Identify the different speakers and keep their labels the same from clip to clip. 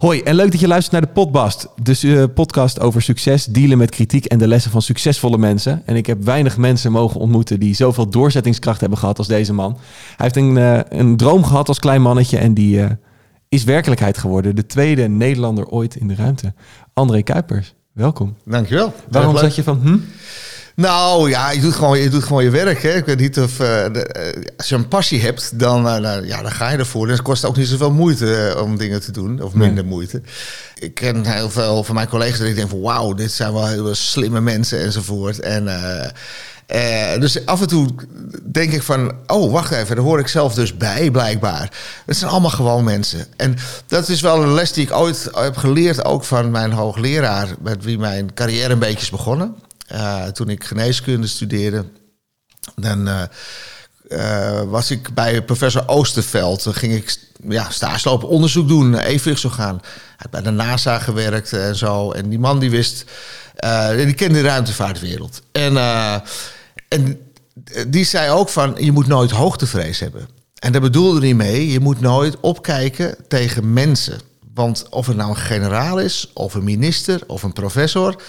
Speaker 1: Hoi en leuk dat je luistert naar de Podbast. Dus uh, podcast over succes, dealen met kritiek en de lessen van succesvolle mensen. En ik heb weinig mensen mogen ontmoeten die zoveel doorzettingskracht hebben gehad als deze man. Hij heeft een, uh, een droom gehad als klein mannetje en die uh, is werkelijkheid geworden. De tweede Nederlander ooit in de ruimte. André Kuipers, welkom.
Speaker 2: Dankjewel.
Speaker 1: Waarom zat je van hm?
Speaker 2: Nou ja, je doet gewoon je, doet gewoon je werk. Hè. Ik weet niet of uh, de, uh, als je een passie hebt, dan, uh, nou, ja, dan ga je ervoor. Dus het kost ook niet zoveel moeite om dingen te doen, of minder nee. moeite. Ik ken heel veel van mijn collega's dat ik denk van wauw, dit zijn wel heel slimme mensen enzovoort. En dus af en toe denk ik van, oh wacht even, daar hoor ik zelf dus bij blijkbaar. Het zijn allemaal gewoon mensen. En dat is wel een les die ik ooit heb geleerd, ook van mijn hoogleraar, met wie mijn carrière een beetje is begonnen. Uh, toen ik geneeskunde studeerde, dan uh, uh, was ik bij professor Oosterveld. Dan ging ik ja, stage lopen, onderzoek doen, evenwichtsorgaan. Hij had bij de NASA gewerkt en zo. En die man die wist, die kende de ruimtevaartwereld. En, en die zei ook van, je moet nooit hoogtevrees hebben. En daar bedoelde hij mee, je moet nooit opkijken tegen mensen. Want of het nou een generaal is, of een minister, of een professor...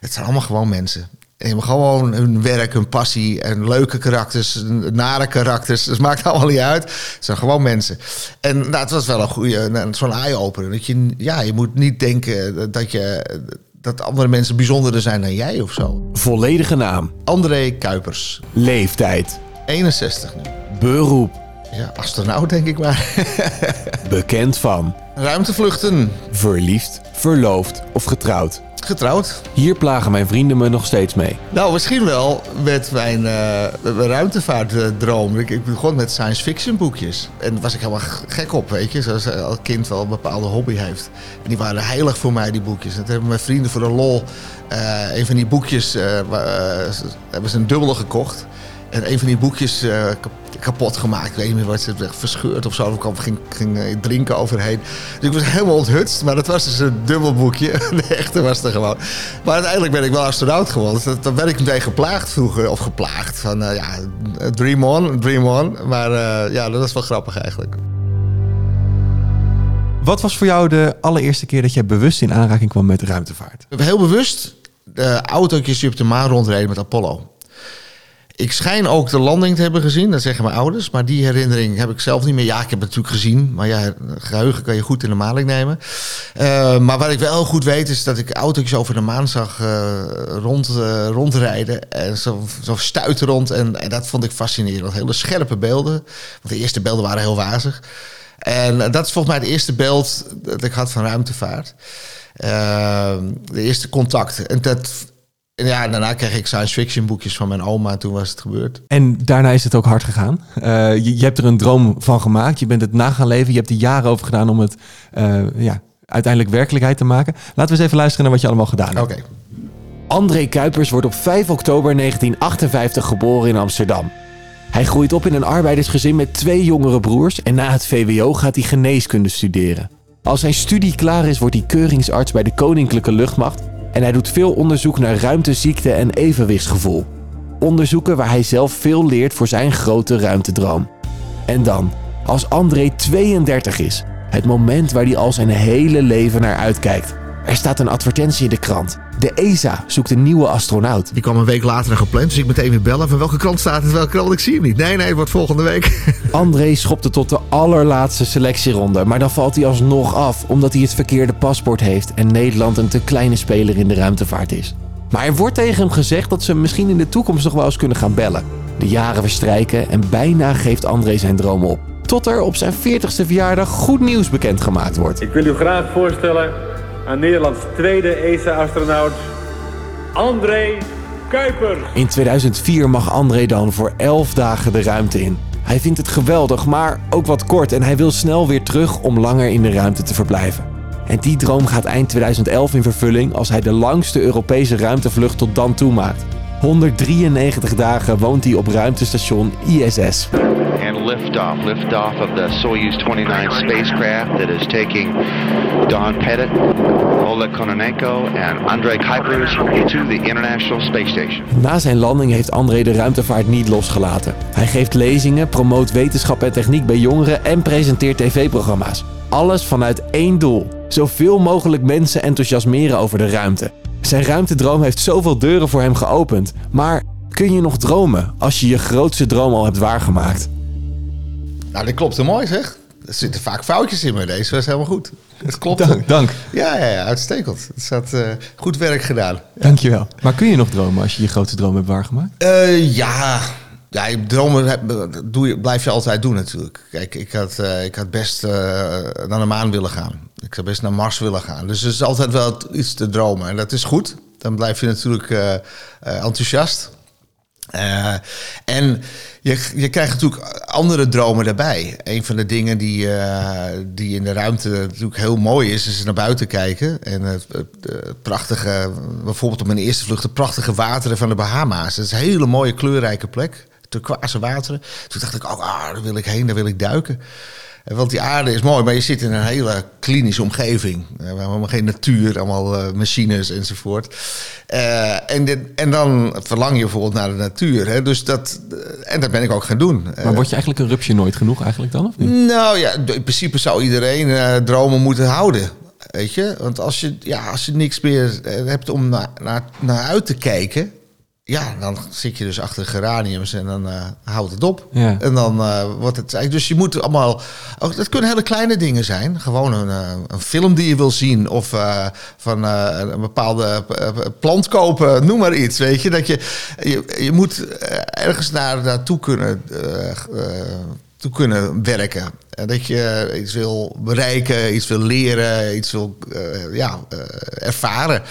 Speaker 2: Het zijn allemaal gewoon mensen. En je hebben gewoon hun werk, hun passie en leuke karakters, nare karakters. Dat maakt allemaal niet uit. Het zijn gewoon mensen. En nou, het was wel een goede, zo'n eye-opener. Dat je, ja, je moet niet denken dat je dat andere mensen bijzonderder zijn dan jij of zo.
Speaker 1: Volledige naam.
Speaker 2: André Kuipers.
Speaker 1: Leeftijd.
Speaker 2: 61 nu.
Speaker 1: Beroep.
Speaker 2: Ja, astronaut denk ik maar.
Speaker 1: Bekend van.
Speaker 2: Ruimtevluchten.
Speaker 1: Verliefd, verloofd of getrouwd.
Speaker 2: Getrouwd.
Speaker 1: Hier plagen mijn vrienden me nog steeds mee.
Speaker 2: Nou, misschien wel met mijn uh, ruimtevaartdroom. Ik, ik begon met science fiction boekjes. En daar was ik helemaal gek op, weet je. Zoals elk kind wel een bepaalde hobby heeft. En die waren heilig voor mij, die boekjes. En toen hebben mijn vrienden voor de lol uh, een van die boekjes... Uh, hebben ze een dubbele gekocht. En een van die boekjes uh, kapot gemaakt. Ik weet niet meer wat ze verscheurd of zo. Ik ging, ging drinken overheen. Dus ik was helemaal onthutst. Maar dat was dus een dubbel boekje. De echte was er gewoon. Maar uiteindelijk ben ik wel astronaut geworden. Dus dan werd ik meteen geplaagd vroeger. Of geplaagd. Van uh, ja, dream on, dream on. Maar uh, ja, dat is wel grappig eigenlijk.
Speaker 1: Wat was voor jou de allereerste keer dat je bewust in aanraking kwam met ruimtevaart?
Speaker 2: Heel bewust de autootjes die op de maan rondreden met Apollo. Ik schijn ook de landing te hebben gezien, dat zeggen mijn ouders. Maar die herinnering heb ik zelf niet meer. Ja, ik heb het natuurlijk gezien. Maar ja, geheugen kan je goed in de maling nemen. Uh, maar wat ik wel goed weet is dat ik autootjes over de maan zag uh, rond, uh, rondrijden. En zo, zo stuiten rond. En, en, dat vond ik fascinerend. Hele scherpe beelden. Want de eerste beelden waren heel wazig. En dat is volgens mij het eerste beeld dat ik had van ruimtevaart. de eerste contact. En dat en ja, daarna kreeg ik science fiction boekjes van mijn oma. En toen was het gebeurd.
Speaker 1: En daarna is het ook hard gegaan. Uh, je, je, hebt er een droom van gemaakt. Je bent het na gaan leven. Je hebt er jaren over gedaan om het uh, ja, uiteindelijk werkelijkheid te maken. Laten we eens even luisteren naar wat je allemaal gedaan hebt.
Speaker 2: Oké. Okay.
Speaker 1: André Kuipers wordt op 5 oktober 1958 geboren in Amsterdam. Hij groeit op in een arbeidersgezin met twee jongere broers en na het VWO gaat hij geneeskunde studeren. Als zijn studie klaar is, wordt hij keuringsarts bij de Koninklijke Luchtmacht en hij doet veel onderzoek naar ruimteziekte en evenwichtsgevoel. Onderzoeken waar hij zelf veel leert voor zijn grote ruimtedroom. En dan, als André 32 is, het moment waar hij al zijn hele leven naar uitkijkt. Er staat een advertentie in de krant. De ESA zoekt een nieuwe astronaut.
Speaker 2: Die kwam een week later gepland, dus ik meteen weer bellen. Van welke krant staat het? Welke krant? Ik zie hem niet. Nee, nee, het wordt volgende week.
Speaker 1: André schopte tot de allerlaatste selectieronde. Maar dan valt hij alsnog af, omdat hij het verkeerde paspoort heeft... en Nederland een te kleine speler in de ruimtevaart is. Maar er wordt tegen hem gezegd dat ze misschien in de toekomst nog wel eens kunnen gaan bellen. De jaren verstrijken en bijna geeft André zijn droom op. Tot er op zijn 40ste verjaardag goed nieuws bekendgemaakt wordt.
Speaker 3: Ik wil u graag voorstellen aan Nederlands tweede ESA-astronaut André Kuipers.
Speaker 1: In 2004 mag André dan voor 11 dagen de ruimte in. Hij vindt het geweldig, maar ook wat kort en hij wil snel weer terug om langer in de ruimte te verblijven. En die droom gaat eind 2011 in vervulling als hij de langste Europese ruimtevlucht tot dan toe maakt. 193 dagen woont hij op ruimtestation ISS.
Speaker 4: Liftoff. Liftoff of the Soyuz 29 spacecraft that is taking Don Pettit, Oleg Kononenko and Andrei Kuipers to the International Space Station.
Speaker 5: Na zijn landing heeft André de ruimtevaart niet losgelaten. Hij geeft lezingen, promoot wetenschap en techniek bij jongeren en presenteert tv-programma's. Alles vanuit één doel: zoveel mogelijk mensen enthousiasmeren over de ruimte. Zijn ruimtedroom heeft zoveel deuren voor hem geopend. Maar kun je nog dromen als je je grootste droom al hebt waargemaakt?
Speaker 2: Nou, dat klopt mooi zeg. Er zitten vaak foutjes in, maar deze was helemaal goed. Het klopt.
Speaker 1: Dank, dank.
Speaker 2: Ja, ja, ja, uitstekend. Het had eh, goed werk gedaan.
Speaker 1: Dankjewel. Maar kun je nog dromen als je je grootste droom hebt waargemaakt?
Speaker 2: Eh, ja, ja, dromen doe je, blijf je altijd doen natuurlijk. Kijk, ik had, eh, ik had best naar de maan willen gaan. Ik zou best naar Mars willen gaan. Dus er is altijd wel iets te dromen. En dat is goed. Dan blijf je natuurlijk eh, enthousiast. Eh, en je, je krijgt natuurlijk andere dromen daarbij. Een van de dingen die, eh, die in de ruimte natuurlijk heel mooi is, is naar buiten kijken. En het, prachtige, bijvoorbeeld op mijn eerste vlucht, de prachtige wateren van de Bahama's. Dat is een hele mooie kleurrijke plek. Turquoise wateren. Toen dacht ik, oh, ah, daar wil ik heen, daar wil ik duiken. Eh, Want die aarde is mooi, maar je zit in een hele klinische omgeving. Eh, We hebben helemaal geen natuur, allemaal eh, machines enzovoort. Eh, en, dit- en dan verlang je bijvoorbeeld naar de natuur. Hè? Dus dat, en dat ben ik ook gaan doen.
Speaker 1: Maar word je eigenlijk een rupsje nooit genoeg eigenlijk dan, of niet?
Speaker 2: Nou ja, in principe zou iedereen dromen moeten houden. Weet je? Want als je, ja, als je niks meer hebt om naar, naar, naar uit te kijken... Ja, dan zit je dus achter geraniums en dan eh, houdt het op.
Speaker 1: Ja.
Speaker 2: En dan eh, wordt het... Dus je moet allemaal... Ook, dat kunnen hele kleine dingen zijn. Gewoon een, eh, een film die je wil zien. Of van een bepaalde plant kopen. Noem maar iets, weet je. Dat je, je, je moet ergens naar, naartoe kunnen... toe kunnen werken. En dat je iets wil bereiken, iets wil leren, iets wil ja, ervaren.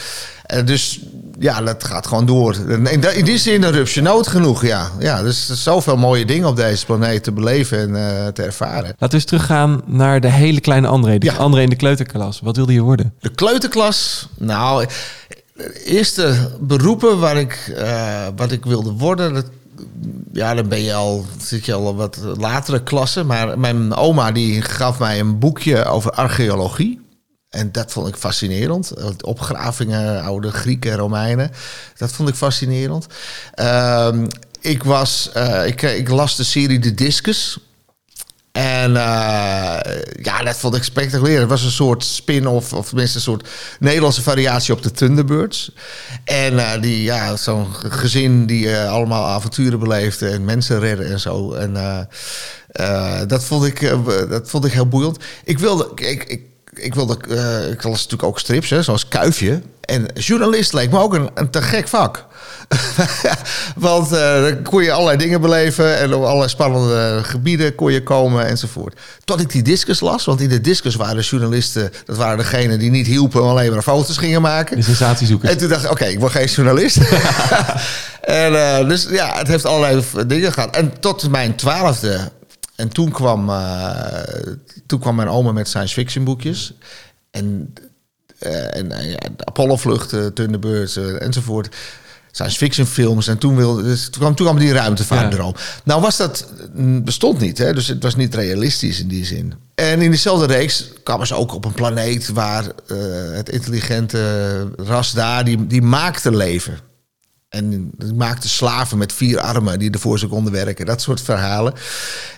Speaker 2: En dus ja, dat gaat gewoon door. In, die zin een rupsje nood genoeg, ja. ja. Dus er zoveel mooie dingen op deze planeet te beleven en eh, te ervaren.
Speaker 1: Laten we eens teruggaan naar de hele kleine André. De
Speaker 2: Ja.
Speaker 1: André in de kleuterklas. Wat wilde je worden?
Speaker 2: De kleuterklas, nou, de eerste beroepen waar ik, eh, wat ik wilde worden, dat, ja, dan ben je al, zit je al wat latere klassen. Maar mijn oma die gaf mij een boekje over archeologie. En dat vond ik fascinerend. Opgravingen, oude Grieken en Romeinen. Dat vond ik fascinerend. Ehm, ik, was, eh, ik, ik las de serie De Discus. En eh, ja, dat vond ik spectaculair. Het was een soort spin-off, of tenminste een soort Nederlandse variatie op de Thunderbirds. En eh, die, ja, zo'n gezin die eh, allemaal avonturen beleefde en mensen redden en zo. En eh, eh, dat, vond ik, eh, dat vond ik heel boeiend. Ik wilde, ik, ik, ik wilde, eh, ik las natuurlijk ook strips, hè, zoals Kuifje. En journalist leek me ook een, een te gek vak. Want eh, dan kon je allerlei dingen beleven en op allerlei spannende gebieden kon je komen enzovoort. Tot ik die discus las, want in de discus waren de journalisten, dat waren degenen die niet hielpen, maar alleen maar foto's gingen maken.
Speaker 1: De sensatiezoeker.
Speaker 2: En toen dacht ik, oké, ik word geen journalist. en, eh, dus ja, het heeft allerlei dingen gehad. En tot mijn twaalfde. En toen kwam, toen kwam mijn oma met science fiction boekjes. En, eh, en eh, ja, Apollo-vluchten, Thunderbirds eh, enzovoort. Science fiction films. En toen, wilde, dus toen, kwam, toen kwam die ruimtevaartdroom. Nou was dat, mm, bestond niet. Hè? Dus het was niet realistisch in die zin. En in diezelfde reeks kwamen ze ook op een planeet... waar het intelligente ras daar, die, die maakte leven. En maakte slaven met vier armen die ervoor ze konden werken. Dat soort verhalen.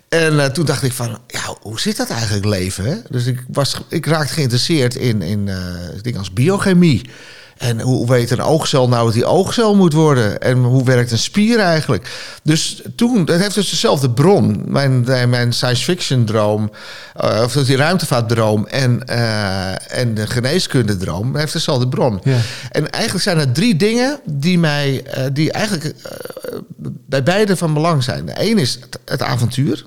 Speaker 2: En eh, toen dacht ik van, ja, hoe zit dat eigenlijk leven? Hè? Dus ik, was, ik raakte geïnteresseerd in, in eh, dingen als biochemie. En hoe weet een oogcel nou dat die oogcel moet worden? En hoe werkt een spier eigenlijk? Dus toen, dat heeft dus dezelfde bron. Mijn, mijn science fiction droom, eh, of die ruimtevaartdroom en, eh, en de geneeskundedroom, heeft dezelfde bron.
Speaker 1: Ja.
Speaker 2: En eigenlijk zijn er drie dingen die mij, eh, die eigenlijk eh, bij beide van belang zijn. De een is het, het avontuur.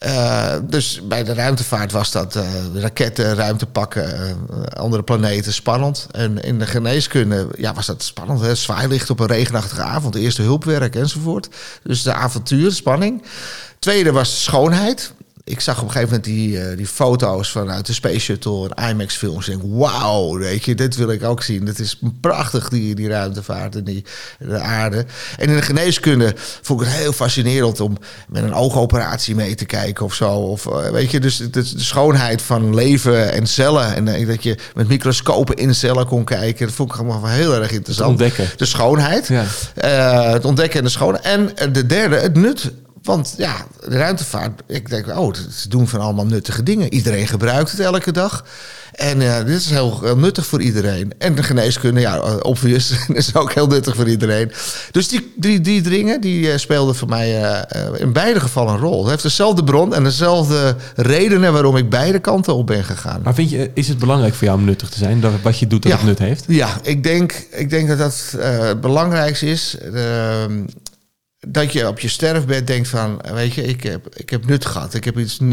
Speaker 2: Eh, dus bij de ruimtevaart was dat eh, raketten, ruimte pakken, eh, andere planeten, spannend. En in de geneeskunde ja, was dat spannend. Hè? Zwaailicht op een regenachtige avond, eerste hulpwerk enzovoort. Dus de avontuur, spanning. Tweede was schoonheid. Ik zag op een gegeven moment die, eh, die foto's vanuit de Space Shuttle en IMAX films. En ik denk, wauw, weet je, dit wil ik ook zien. Dat is prachtig, die, die ruimtevaart en die, de aarde. En in de geneeskunde vond ik het heel fascinerend om met een oogoperatie mee te kijken of zo. Of, eh, weet je, dus de, de schoonheid van leven en cellen. En eh, dat je met microscopen in cellen kon kijken. Dat vond ik allemaal heel erg interessant.
Speaker 1: ontdekken.
Speaker 2: De schoonheid.
Speaker 1: Ja.
Speaker 2: Het ontdekken en de schoonheid. En de derde, het nut. Want ja, de ruimtevaart, ik denk, oh, ze doen van allemaal nuttige dingen. Iedereen gebruikt het elke dag. En eh, dit is heel, heel nuttig voor iedereen. En de geneeskunde, ja, eh, obvious, is ook heel nuttig voor iedereen. Dus die drie, die dingen, die eh, speelden voor mij in beide gevallen een rol. Het heeft dezelfde bron en dezelfde redenen waarom ik beide kanten op ben gegaan.
Speaker 1: Maar vind je, is het belangrijk voor jou om nuttig te zijn? Dat wat je doet, dat
Speaker 2: Ja.
Speaker 1: het nut heeft?
Speaker 2: Ja, ik denk, ik denk dat dat het belangrijkste is. Dat je op je sterfbed denkt van, weet je, ik heb, ik heb nut gehad. Ik heb iets eh,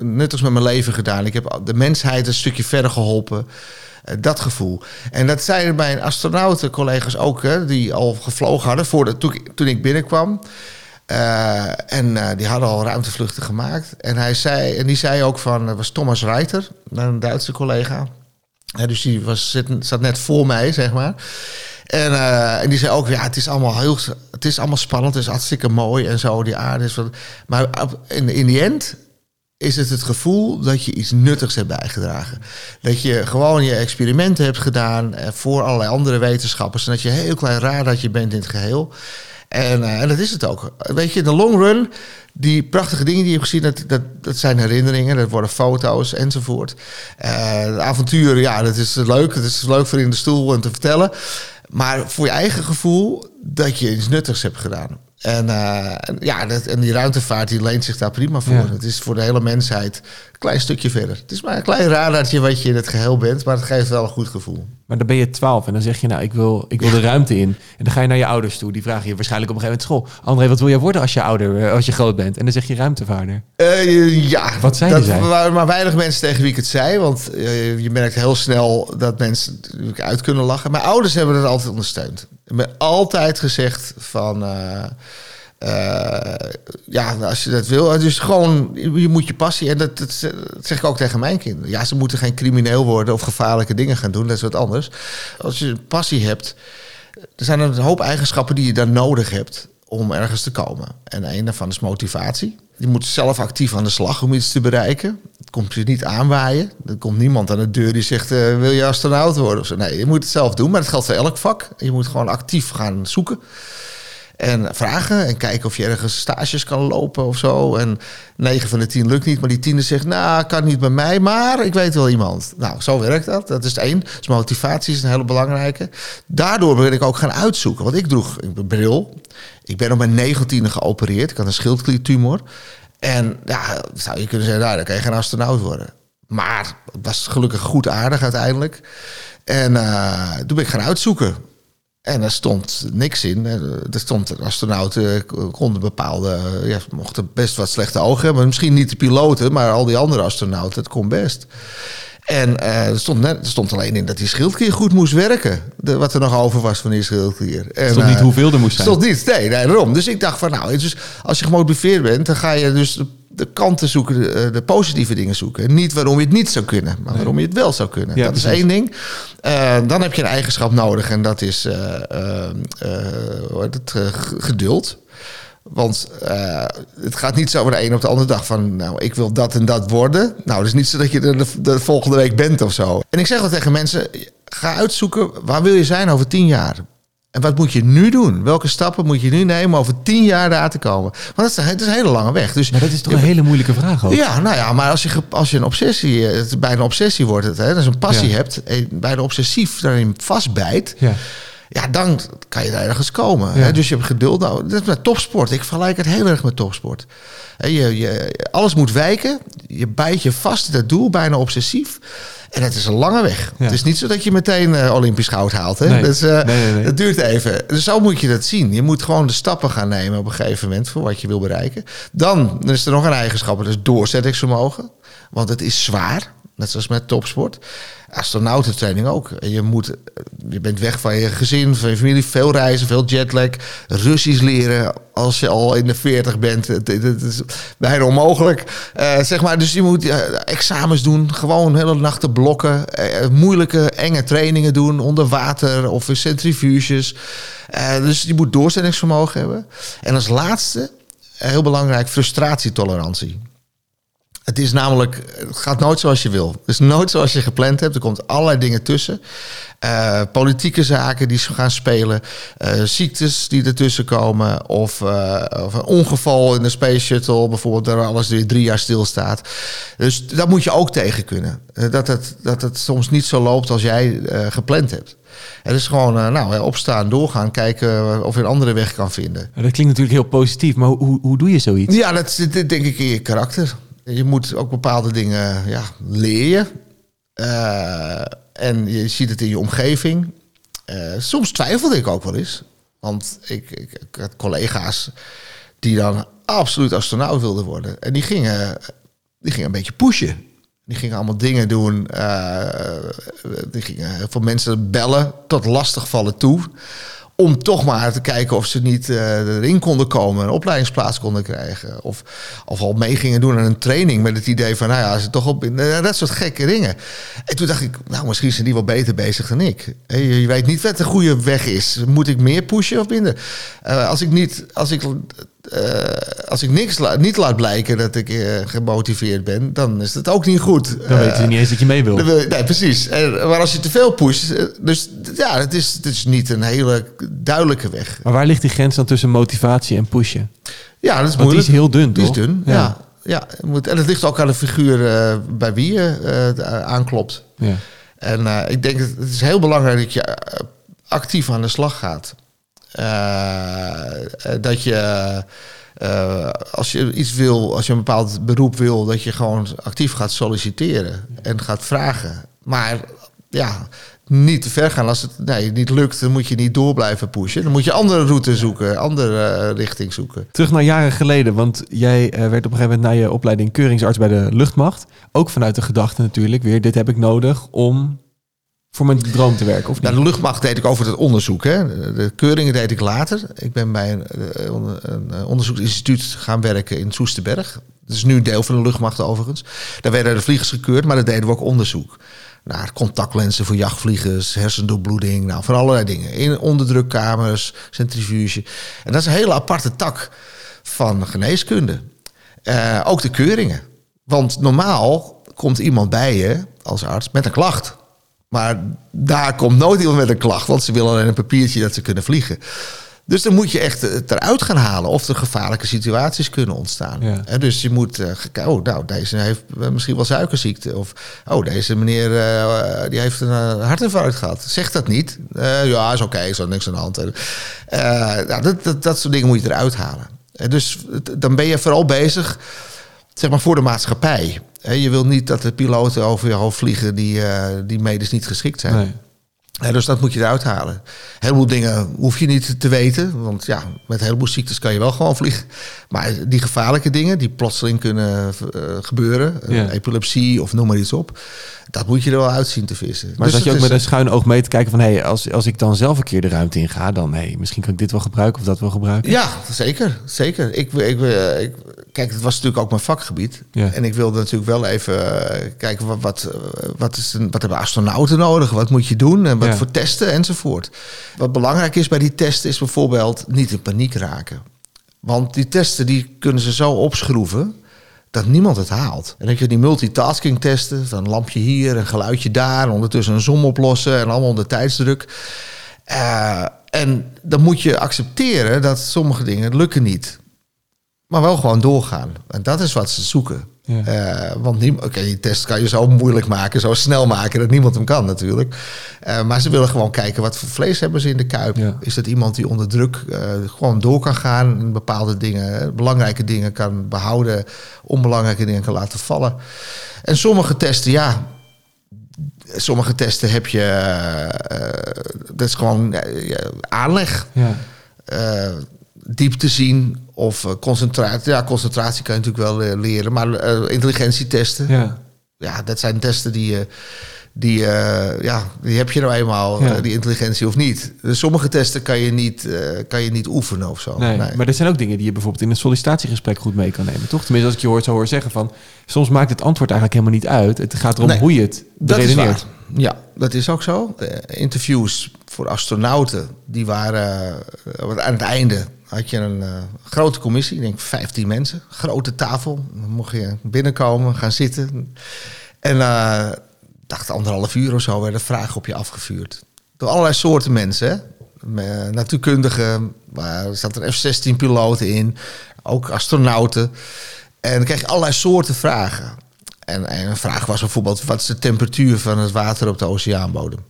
Speaker 2: nuttigs met mijn leven gedaan. Ik heb de mensheid een stukje verder geholpen. Eh, dat gevoel. En dat zeiden mijn astronautencollega's ook, hè, die al gevlogen hadden voordat, toen, ik- toen ik binnenkwam. Eh, en die hadden al ruimtevluchten gemaakt. En, hij zei, en die zei ook van, dat was Thomas Reiter, een Duitse collega. Ja, dus die was, zat net voor mij, zeg maar. En, eh, en die zei ook, ja, het is allemaal heel, het is allemaal spannend, het is hartstikke mooi en zo, die aarde is wat. Maar in, in die end is het het gevoel dat je iets nuttigs hebt bijgedragen. Dat je gewoon je experimenten hebt gedaan eh, voor allerlei andere wetenschappers. En dat je heel klein radartje bent in het geheel. En, eh, en dat is het ook. Weet je, de long run, die prachtige dingen die je hebt gezien, dat, dat, dat zijn herinneringen, dat worden foto's enzovoort. De avonturen, ja, dat is leuk. Het is leuk voor in de stoel en te vertellen. Maar voor je eigen gevoel dat je iets nuttigs hebt gedaan. En, eh, en ja, dat, en die ruimtevaart die leent zich daar prima voor.
Speaker 1: Ja.
Speaker 2: Het is voor de hele mensheid klein stukje verder. Het is maar een klein radartje wat je in het geheel bent, maar het geeft wel een goed gevoel.
Speaker 1: Maar dan ben je twaalf en dan zeg je, nou, ik wil, ik wil de ruimte in. En dan ga je naar je ouders toe. Die vragen je waarschijnlijk op een gegeven moment school. André, wat wil jij worden als je ouder, eh, als je groot bent? En dan zeg je ruimtevaarder.
Speaker 2: Eh, ja,
Speaker 1: Wat zeiden
Speaker 2: dat
Speaker 1: zij?
Speaker 2: waren maar weinig mensen tegen wie ik het zei. Want eh, je merkt heel snel dat mensen uit kunnen lachen. Mijn ouders hebben het altijd ondersteund. Hebben altijd gezegd van... eh, ja, als je dat wil. Dus gewoon, je moet je passie... En dat, dat zeg ik ook tegen mijn kinderen. Ja, ze moeten geen crimineel worden of gevaarlijke dingen gaan doen. Dat is wat anders. Als je een passie hebt... Er zijn een hoop eigenschappen die je dan nodig hebt om ergens te komen. En een daarvan is motivatie. Je moet zelf actief aan de slag om iets te bereiken. Het komt je niet aanwaaien. Er komt niemand aan de deur die zegt: eh, Wil je astronaut worden? Zo. Nee, je moet het zelf doen, maar dat geldt voor elk vak. Je moet gewoon actief gaan zoeken. En vragen en kijken of je ergens stages kan lopen of zo. En 9 van de 10 lukt niet, maar die tiende zegt... nou, kan niet bij mij, maar ik weet wel iemand. Nou, zo werkt dat. Dat is één. Dus motivatie is een hele belangrijke. Daardoor ben ik ook gaan uitzoeken. Want ik droeg een bril. Ik ben op mijn negentiende geopereerd. Ik had een schildkliertumor. En ja, zou je kunnen zeggen, nou, dan kan je geen astronaut worden. Maar het was gelukkig goed aardig uiteindelijk. En eh, toen ben ik gaan uitzoeken. En er stond niks in. Eh, Er stond astronauten konden bepaalde, eh, ja, mochten best wat slechte ogen hebben. Misschien niet de piloten, maar al die andere astronauten, het kon best. En eh, er, stond net, er stond alleen in dat die schildklier goed moest werken. De, wat er nog over was van die schildklier. En,
Speaker 1: stond niet
Speaker 2: eh,
Speaker 1: hoeveel er moest zijn.
Speaker 2: Stond niet, nee, nee, daarom. Dus ik dacht van nou, dus als je gemotiveerd bent, dan ga je dus de, kanten zoeken, de, eh, de positieve dingen zoeken. Niet waarom je het niet zou kunnen, maar waarom je het wel zou kunnen.
Speaker 1: Ja,
Speaker 2: dat is één ding. Eh, dan heb je een eigenschap nodig en dat is eh, het, geduld. Want het gaat niet zo van de een op de andere dag van, nou, ik wil dat en dat worden. Nou, het is niet zo dat je er de, de volgende week bent of zo. En ik zeg wel tegen mensen, ga uitzoeken, waar wil je zijn over tien jaar? En wat moet je nu doen? Welke stappen moet je nu nemen om over tien jaar daar te komen? Want dat is, het is een hele lange weg. Dus
Speaker 1: Maar dat is toch een hele moeilijke vraag ook?
Speaker 2: ja, nou ja, maar als je, als je een obsessie, eh, het bijna een obsessie wordt het, hè, dus een passie
Speaker 1: Ja.
Speaker 2: hebt, en bijna obsessief daarin vastbijt,
Speaker 1: Ja.
Speaker 2: ja, dan kan je daar ergens komen.
Speaker 1: Ja.
Speaker 2: Hè? Dus je hebt geduld. Nou, dat is met topsport. Ik vergelijk het heel erg met topsport. Hè, Je, je, alles moet wijken. Je bijt je vast in dat doel, bijna obsessief. En het is een lange weg.
Speaker 1: Ja.
Speaker 2: Het is niet zo dat je meteen eh, Olympisch goud haalt. Hè?
Speaker 1: Nee.
Speaker 2: Is, eh,
Speaker 1: Nee, nee, nee.
Speaker 2: dat duurt even. Dus zo moet je dat zien. Je moet gewoon de stappen gaan nemen op een gegeven moment voor wat je wil bereiken. Dan, dan is er nog een eigenschap, dat is doorzettingsvermogen. Want het is zwaar. Net zoals met topsport. Astronautentraining ook. Je, moet, je bent weg van je gezin, van je familie. Veel reizen, veel jetlag. Russisch leren als je al in de 40 bent. Het, is bijna onmogelijk. Uh, zeg maar, dus je moet uh, examens doen. Gewoon hele nachten blokken. Uh, moeilijke, enge trainingen doen. Onder water of in centrifuges. dus je moet doorzettingsvermogen hebben. En als laatste, heel belangrijk, frustratietolerantie. Het is namelijk, het gaat nooit zoals je wil. Het is nooit zoals je gepland hebt. Er komt allerlei dingen tussen. Uh, politieke zaken die gaan spelen. Uh, ziektes die ertussen komen. Of, uh, of, een ongeval in de Space Shuttle. Bijvoorbeeld, waar alles weer drie jaar stilstaat. Dus dat moet je ook tegen kunnen. dat, het, dat het soms niet zo loopt als jij gepland hebt. Het is gewoon nou, opstaan, doorgaan, kijken of je een andere weg kan vinden.
Speaker 1: Dat klinkt natuurlijk heel positief, maar hoe, hoe doe je zoiets?
Speaker 2: Ja, dat zit denk ik in je karakter. Je moet ook bepaalde dingen ja, leren. Uh, en je ziet het in je omgeving. Uh, soms twijfelde ik ook wel eens. Want ik, ik, had collega's die dan absoluut astronaut wilden worden. En die gingen, die gingen een beetje pushen. Die gingen allemaal dingen doen. Uh, die gingen voor mensen bellen tot lastigvallen toe om toch maar te kijken of ze niet uh, erin konden komen, een opleidingsplaats konden krijgen. Of, of al mee gingen doen aan een training met het idee van, nou ja, ze toch op uh, dat soort gekke dingen. En toen dacht ik, nou, misschien zijn die wel beter bezig dan ik. Je, je weet niet wat de goede weg is. Moet ik meer pushen of minder? Als ik niet, als ik uh, als ik niks la niet laat blijken dat ik uh, gemotiveerd ben, dan is het ook niet goed.
Speaker 1: Dan weten ze niet eens dat je mee wil.
Speaker 2: nee, precies. En, maar als je te veel pusht, dus ja, het is, het is niet een hele duidelijke weg.
Speaker 1: Maar waar ligt die grens dan tussen motivatie en pushen?
Speaker 2: Ja, dat is
Speaker 1: Want
Speaker 2: moeilijk.
Speaker 1: die is heel dun,
Speaker 2: Die
Speaker 1: toch?
Speaker 2: is dun, ja. ja. ja moet, en het ligt ook aan de figuur uh, bij wie je aanklopt.
Speaker 1: Ja.
Speaker 2: En ik denk, het is heel belangrijk dat je actief aan de slag gaat. Uh, dat je, uh, als je iets wil, als je een bepaald beroep wil, dat je gewoon actief gaat solliciteren en gaat vragen. Maar ja, niet te ver gaan. Als het nee, niet lukt, dan moet je niet door blijven pushen. Dan moet je andere route zoeken, andere richting zoeken.
Speaker 1: Terug naar jaren geleden, want jij werd op een gegeven moment na je opleiding keuringsarts bij de luchtmacht. Ook vanuit de gedachte natuurlijk weer, dit heb ik nodig om voor mijn droom te werken? Of?
Speaker 2: Nou, de luchtmacht deed ik over het onderzoek. Hè. De keuringen deed ik later. Ik ben bij een, een onderzoeksinstituut gaan werken in Soesterberg. Dat is nu deel van de luchtmacht overigens. Daar werden de vliegers gekeurd, maar daar deden we ook onderzoek. Naar contactlenzen voor jachtvliegers, hersendoorbloeding, nou, van allerlei dingen. In onderdrukkamers, centrifuge. En dat is een hele aparte tak van geneeskunde. Uh, ook de keuringen. Want normaal komt iemand bij je als arts met een klacht. Maar daar komt nooit iemand met een klacht, want ze willen alleen een papiertje dat ze kunnen vliegen. Dus dan moet je echt het eruit gaan halen of er gevaarlijke situaties kunnen ontstaan.
Speaker 1: Ja.
Speaker 2: En dus je moet, uh, oh, nou, deze heeft misschien wel suikerziekte. Of, oh, deze meneer uh, die heeft een hartinfarct gehad. Zeg dat niet. Uh, ja, is oké, okay, is er niks aan de hand. nou, dat, dat, dat soort dingen moet je eruit halen. En dus dan ben je vooral bezig, zeg maar, voor de maatschappij. Je wil niet dat de piloten over je hoofd vliegen die, uh, die medisch niet geschikt zijn. Dus dat moet je eruit halen. Een heleboel dingen hoef je niet te weten. Want ja, met een heleboel ziektes kan je wel gewoon vliegen. Maar die gevaarlijke dingen die plotseling kunnen uh, gebeuren.
Speaker 1: Ja.
Speaker 2: Epilepsie of noem maar iets op. Dat moet je er wel uit zien te vissen.
Speaker 1: Maar
Speaker 2: dus
Speaker 1: zat je ook met een schuin oog mee te kijken van... Hey, als, als ik dan zelf een keer de ruimte in ga... dan hey, misschien kan ik dit wel gebruiken of dat wel gebruiken.
Speaker 2: Ja, zeker. zeker. Ik, ik, ik, kijk, het was natuurlijk ook mijn vakgebied.
Speaker 1: Ja.
Speaker 2: En ik wilde natuurlijk wel even eh, kijken... Wat, wat, eh, wat, is een, wat hebben astronauten nodig? Wat moet je doen? En wat Voor testen enzovoort. Wat belangrijk is bij die testen... is bijvoorbeeld niet in paniek raken. Want die testen die kunnen ze zo opschroeven dat niemand het haalt. En dan heb je die multitasking testen, van een lampje hier, een geluidje daar, en ondertussen een som oplossen en allemaal onder tijdsdruk. Eh, en dan moet je accepteren dat sommige dingen lukken niet. Maar wel gewoon doorgaan. En dat is wat ze zoeken.
Speaker 1: Ja.
Speaker 2: Eh, want oké, die test kan je zo moeilijk maken, zo snel maken dat niemand hem kan natuurlijk. Eh, maar ze willen gewoon kijken wat voor vlees hebben ze in de kuip.
Speaker 1: Ja.
Speaker 2: Is dat iemand die onder druk eh, gewoon door kan gaan in bepaalde dingen, belangrijke dingen kan behouden, onbelangrijke dingen kan laten vallen. En sommige testen, ja, sommige testen heb je, dat is gewoon aanleg
Speaker 1: Ja.
Speaker 2: eh, diepte zien of eh, concentratie. Ja, concentratie kan je natuurlijk wel eh, leren, maar eh, intelligentietesten.
Speaker 1: Ja.
Speaker 2: ja, dat zijn testen die je. Die, eh, ja, die heb je nou eenmaal,
Speaker 1: Ja.
Speaker 2: eh, die intelligentie of niet. Dus sommige testen kan je niet, eh, kan je niet oefenen of zo.
Speaker 1: Nee,
Speaker 2: Nee.
Speaker 1: maar er zijn ook dingen die je bijvoorbeeld in een sollicitatiegesprek goed mee kan nemen, toch? Tenminste, als ik je hoor, zo hoor zeggen van... soms maakt het antwoord eigenlijk helemaal niet uit. Het gaat erom
Speaker 2: Nee,
Speaker 1: hoe je het
Speaker 2: Dat is
Speaker 1: redeneert.
Speaker 2: waar. Ja, dat is ook zo. Interviews voor astronauten, die waren aan het einde had je een grote commissie, ik denk 15 mensen, grote tafel. Dan mocht je binnenkomen, gaan zitten. En dacht anderhalf uur of zo werden vragen op je afgevuurd. Door allerlei soorten mensen. Natuurkundigen, er zat een F-16-piloot in, ook astronauten. En dan kreeg je allerlei soorten vragen. En, en een vraag was bijvoorbeeld: wat is de temperatuur van het water op de oceaanbodem?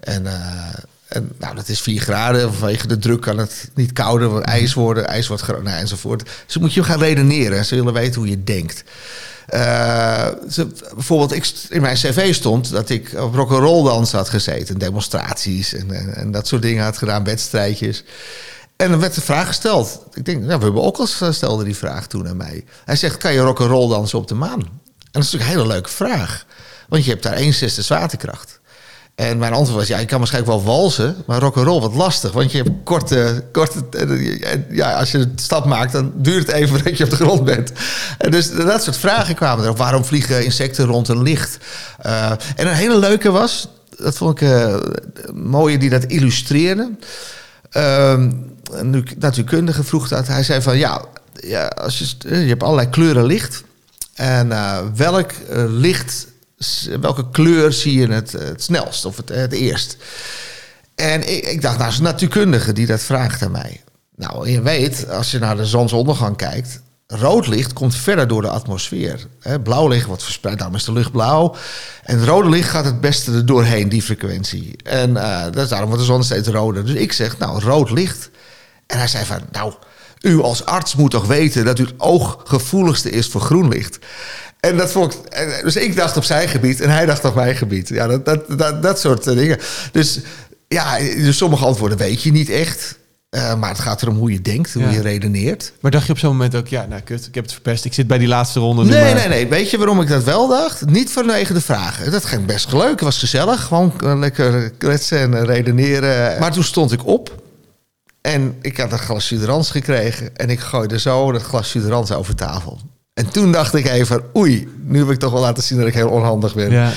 Speaker 2: En, eh, en nou, dat is 4 graden. Vanwege de druk kan het niet kouder, wordt ijs worden, ijs wordt groter, nou, enzovoort. Dus moet je gaan redeneren. Ze willen weten hoe je denkt. Eh, bijvoorbeeld, ik, in mijn cv stond dat ik op rock'n'roll dans had gezeten. Demonstraties en, en, en dat soort dingen had gedaan, wedstrijdjes. En dan werd de vraag gesteld. Ik denk, we hebben ook al stelde die vraag toen aan mij. Hij zegt, kan je rock'n'roll dansen op de maan? En dat is natuurlijk een hele leuke vraag. Want je hebt daar 1 zesde zwaartekracht. En mijn antwoord was, ja, je kan waarschijnlijk wel walsen, maar rock'n'roll wat lastig. Want je hebt korte, korte, ja, als je een stap maakt, dan duurt het even voordat je op de grond bent. En dus dat soort vragen kwamen er. Waarom vliegen insecten rond een licht? Eh, en een hele leuke was, dat vond ik eh, mooie die dat illustreerde. Ehm, een natuurkundige vroeg dat. Hij zei van ja, ja als je, st- je hebt allerlei kleuren licht. En eh, welk eh, licht, welke kleur zie je het, het snelst of het, het eerst? En ik, ik dacht, nou, een natuurkundige die dat vraagt aan mij. Nou, je weet, als je naar de zonsondergang kijkt, rood licht komt verder door de atmosfeer. Blauw licht wordt verspreid, daarom is de lucht blauw. En rode licht gaat het beste er doorheen, die frequentie. En eh, dat is daarom wordt de zon steeds roder. Dus ik zeg, nou, rood licht. En hij zei van, nou, u als arts moet toch weten dat u het ooggevoeligste is voor groen licht. En dat vond ik, dus ik dacht op zijn gebied en hij dacht op mijn gebied. Ja, dat, dat, dat, dat soort eh, dingen. Dus ja, dus sommige antwoorden weet je niet echt. Eh, maar het gaat erom hoe je denkt, hoe
Speaker 1: Ja.
Speaker 2: je redeneert.
Speaker 1: Maar dacht je op zo'n moment ook, ja, nou kut, ik heb het verpest. Ik zit bij die laatste ronde nu
Speaker 2: Nee,
Speaker 1: maar.
Speaker 2: nee, nee. Weet je waarom ik dat wel dacht? Niet vanwege de vragen. Dat ging best leuk. Het was gezellig. Gewoon eh, lekker kletsen en redeneren. Maar toen stond ik op. En ik had een glas suderans gekregen. En ik gooide zo dat glas suderans over tafel. En toen dacht ik even, oei, nu heb ik toch wel laten zien dat ik heel onhandig ben.
Speaker 1: Ja.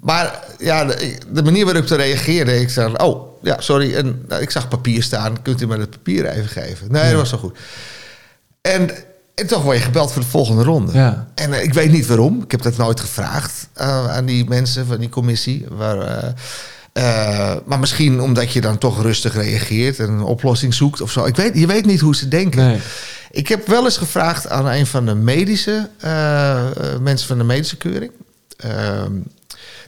Speaker 2: Maar ja, de, de manier waarop ik te reageerde, ik zei, oh, ja, sorry. En nou, ik zag papier staan, kunt u me het papier even geven? Nee, dat was wel goed. En, en toch word je gebeld voor de volgende ronde.
Speaker 1: Ja.
Speaker 2: En eh, ik weet niet waarom. Ik heb dat nooit gevraagd eh, aan die mensen van die commissie. Waar, eh, eh, maar misschien omdat je dan toch rustig reageert en een oplossing zoekt of zo. Ik weet, je weet niet hoe ze denken.
Speaker 1: Nee.
Speaker 2: Ik heb wel eens gevraagd aan een van de medische eh, eh, mensen van de medische keuring.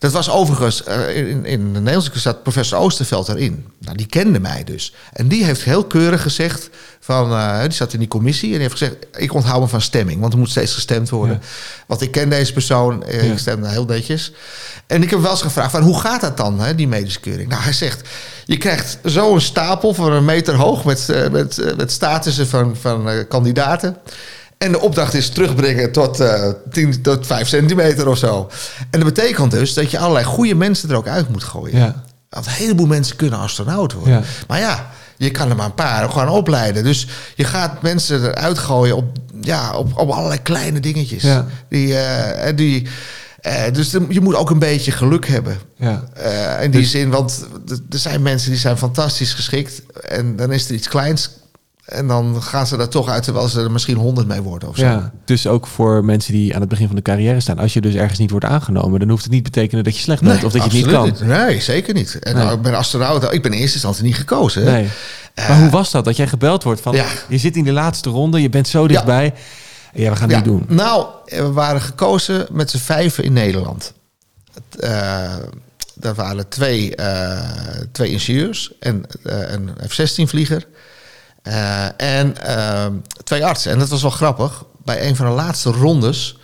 Speaker 2: Dat was overigens, eh, in, in de Nederlandse zat professor Oosterveld erin. Nou, die kende mij dus. En die heeft heel keurig gezegd, van, eh, die zat in die commissie... en die heeft gezegd, ik onthoud me van stemming... want er moet steeds gestemd worden.
Speaker 1: Ja.
Speaker 2: Want ik ken deze persoon, eh,
Speaker 1: Ja.
Speaker 2: ik stem heel netjes. En ik heb wel eens gevraagd, van, hoe gaat dat dan, hè, die medische keuring? Nou, hij zegt, je krijgt zo'n stapel van een meter hoog... met, met, met statussen van, van kandidaten... En de opdracht is terugbrengen tot, eh 10 tot 5 centimeter of zo. En dat betekent dus dat je allerlei goede mensen er ook uit moet gooien.
Speaker 1: Ja.
Speaker 2: Want een heleboel mensen kunnen astronaut worden.
Speaker 1: Ja.
Speaker 2: Maar ja, je kan er maar een paar gewoon opleiden. Dus je gaat mensen eruit gooien op, ja, op, op allerlei kleine dingetjes.
Speaker 1: Ja.
Speaker 2: Die, eh, en die, eh, dus je moet ook een beetje geluk hebben.
Speaker 1: Ja.
Speaker 2: Eh, in die
Speaker 1: Dus-
Speaker 2: zin, want er zijn mensen die zijn fantastisch geschikt. En dan is er iets kleins. En dan gaan ze daar toch uit, terwijl ze er misschien honderd mee worden of zo.
Speaker 1: Ja, dus ook voor mensen die aan het begin van de carrière staan. Als je dus ergens niet wordt aangenomen, dan hoeft het niet te betekenen dat je slecht bent of dat je het niet kan.
Speaker 2: Nee, zeker niet. En
Speaker 1: Nee.
Speaker 2: nou, ik ben astronaut. Ik ben in eerste instantie niet gekozen.
Speaker 1: Nee. Maar hoe was dat? Dat jij gebeld wordt van,
Speaker 2: Ja.
Speaker 1: je zit in de laatste ronde, je bent zo dichtbij. Ja, we gaan het
Speaker 2: Ja,
Speaker 1: niet doen.
Speaker 2: Nou, we waren gekozen met z'n vijven in Nederland. Het, eh, dat waren twee, eh, twee ingenieurs en eh, een F-16-vlieger. Eh, en eh, twee artsen. En dat was wel grappig. Bij een van de laatste rondes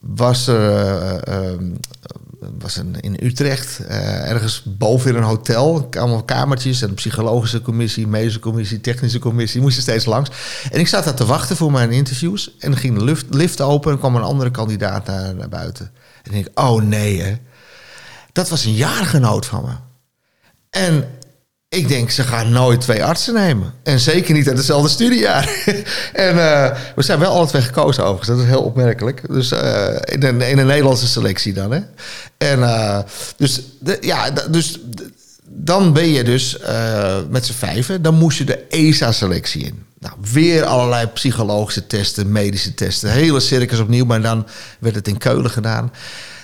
Speaker 2: was er eh, eh, was een, in Utrecht, eh, ergens boven in een hotel. Allemaal kamertjes en psychologische commissie, medische commissie, technische commissie. Moesten steeds langs. En ik zat daar te wachten voor mijn interviews. En ging de lift, open en kwam een andere kandidaat naar, naar buiten. En ik oh nee hè. Dat was een jaargenoot van me. En ik denk, ze gaan nooit twee artsen nemen. En zeker niet uit hetzelfde studiejaar. en uh, we zijn wel alle twee gekozen overigens. Dat is heel opmerkelijk. Dus uh, in, een, Nederlandse selectie dan. Hè? En uh, dus, ja, dus dan ben je dus met z'n vijven. Dan moest je de ESA-selectie in. Nou, weer allerlei psychologische testen, medische testen. Hele circus opnieuw, maar dan werd het in Keulen gedaan.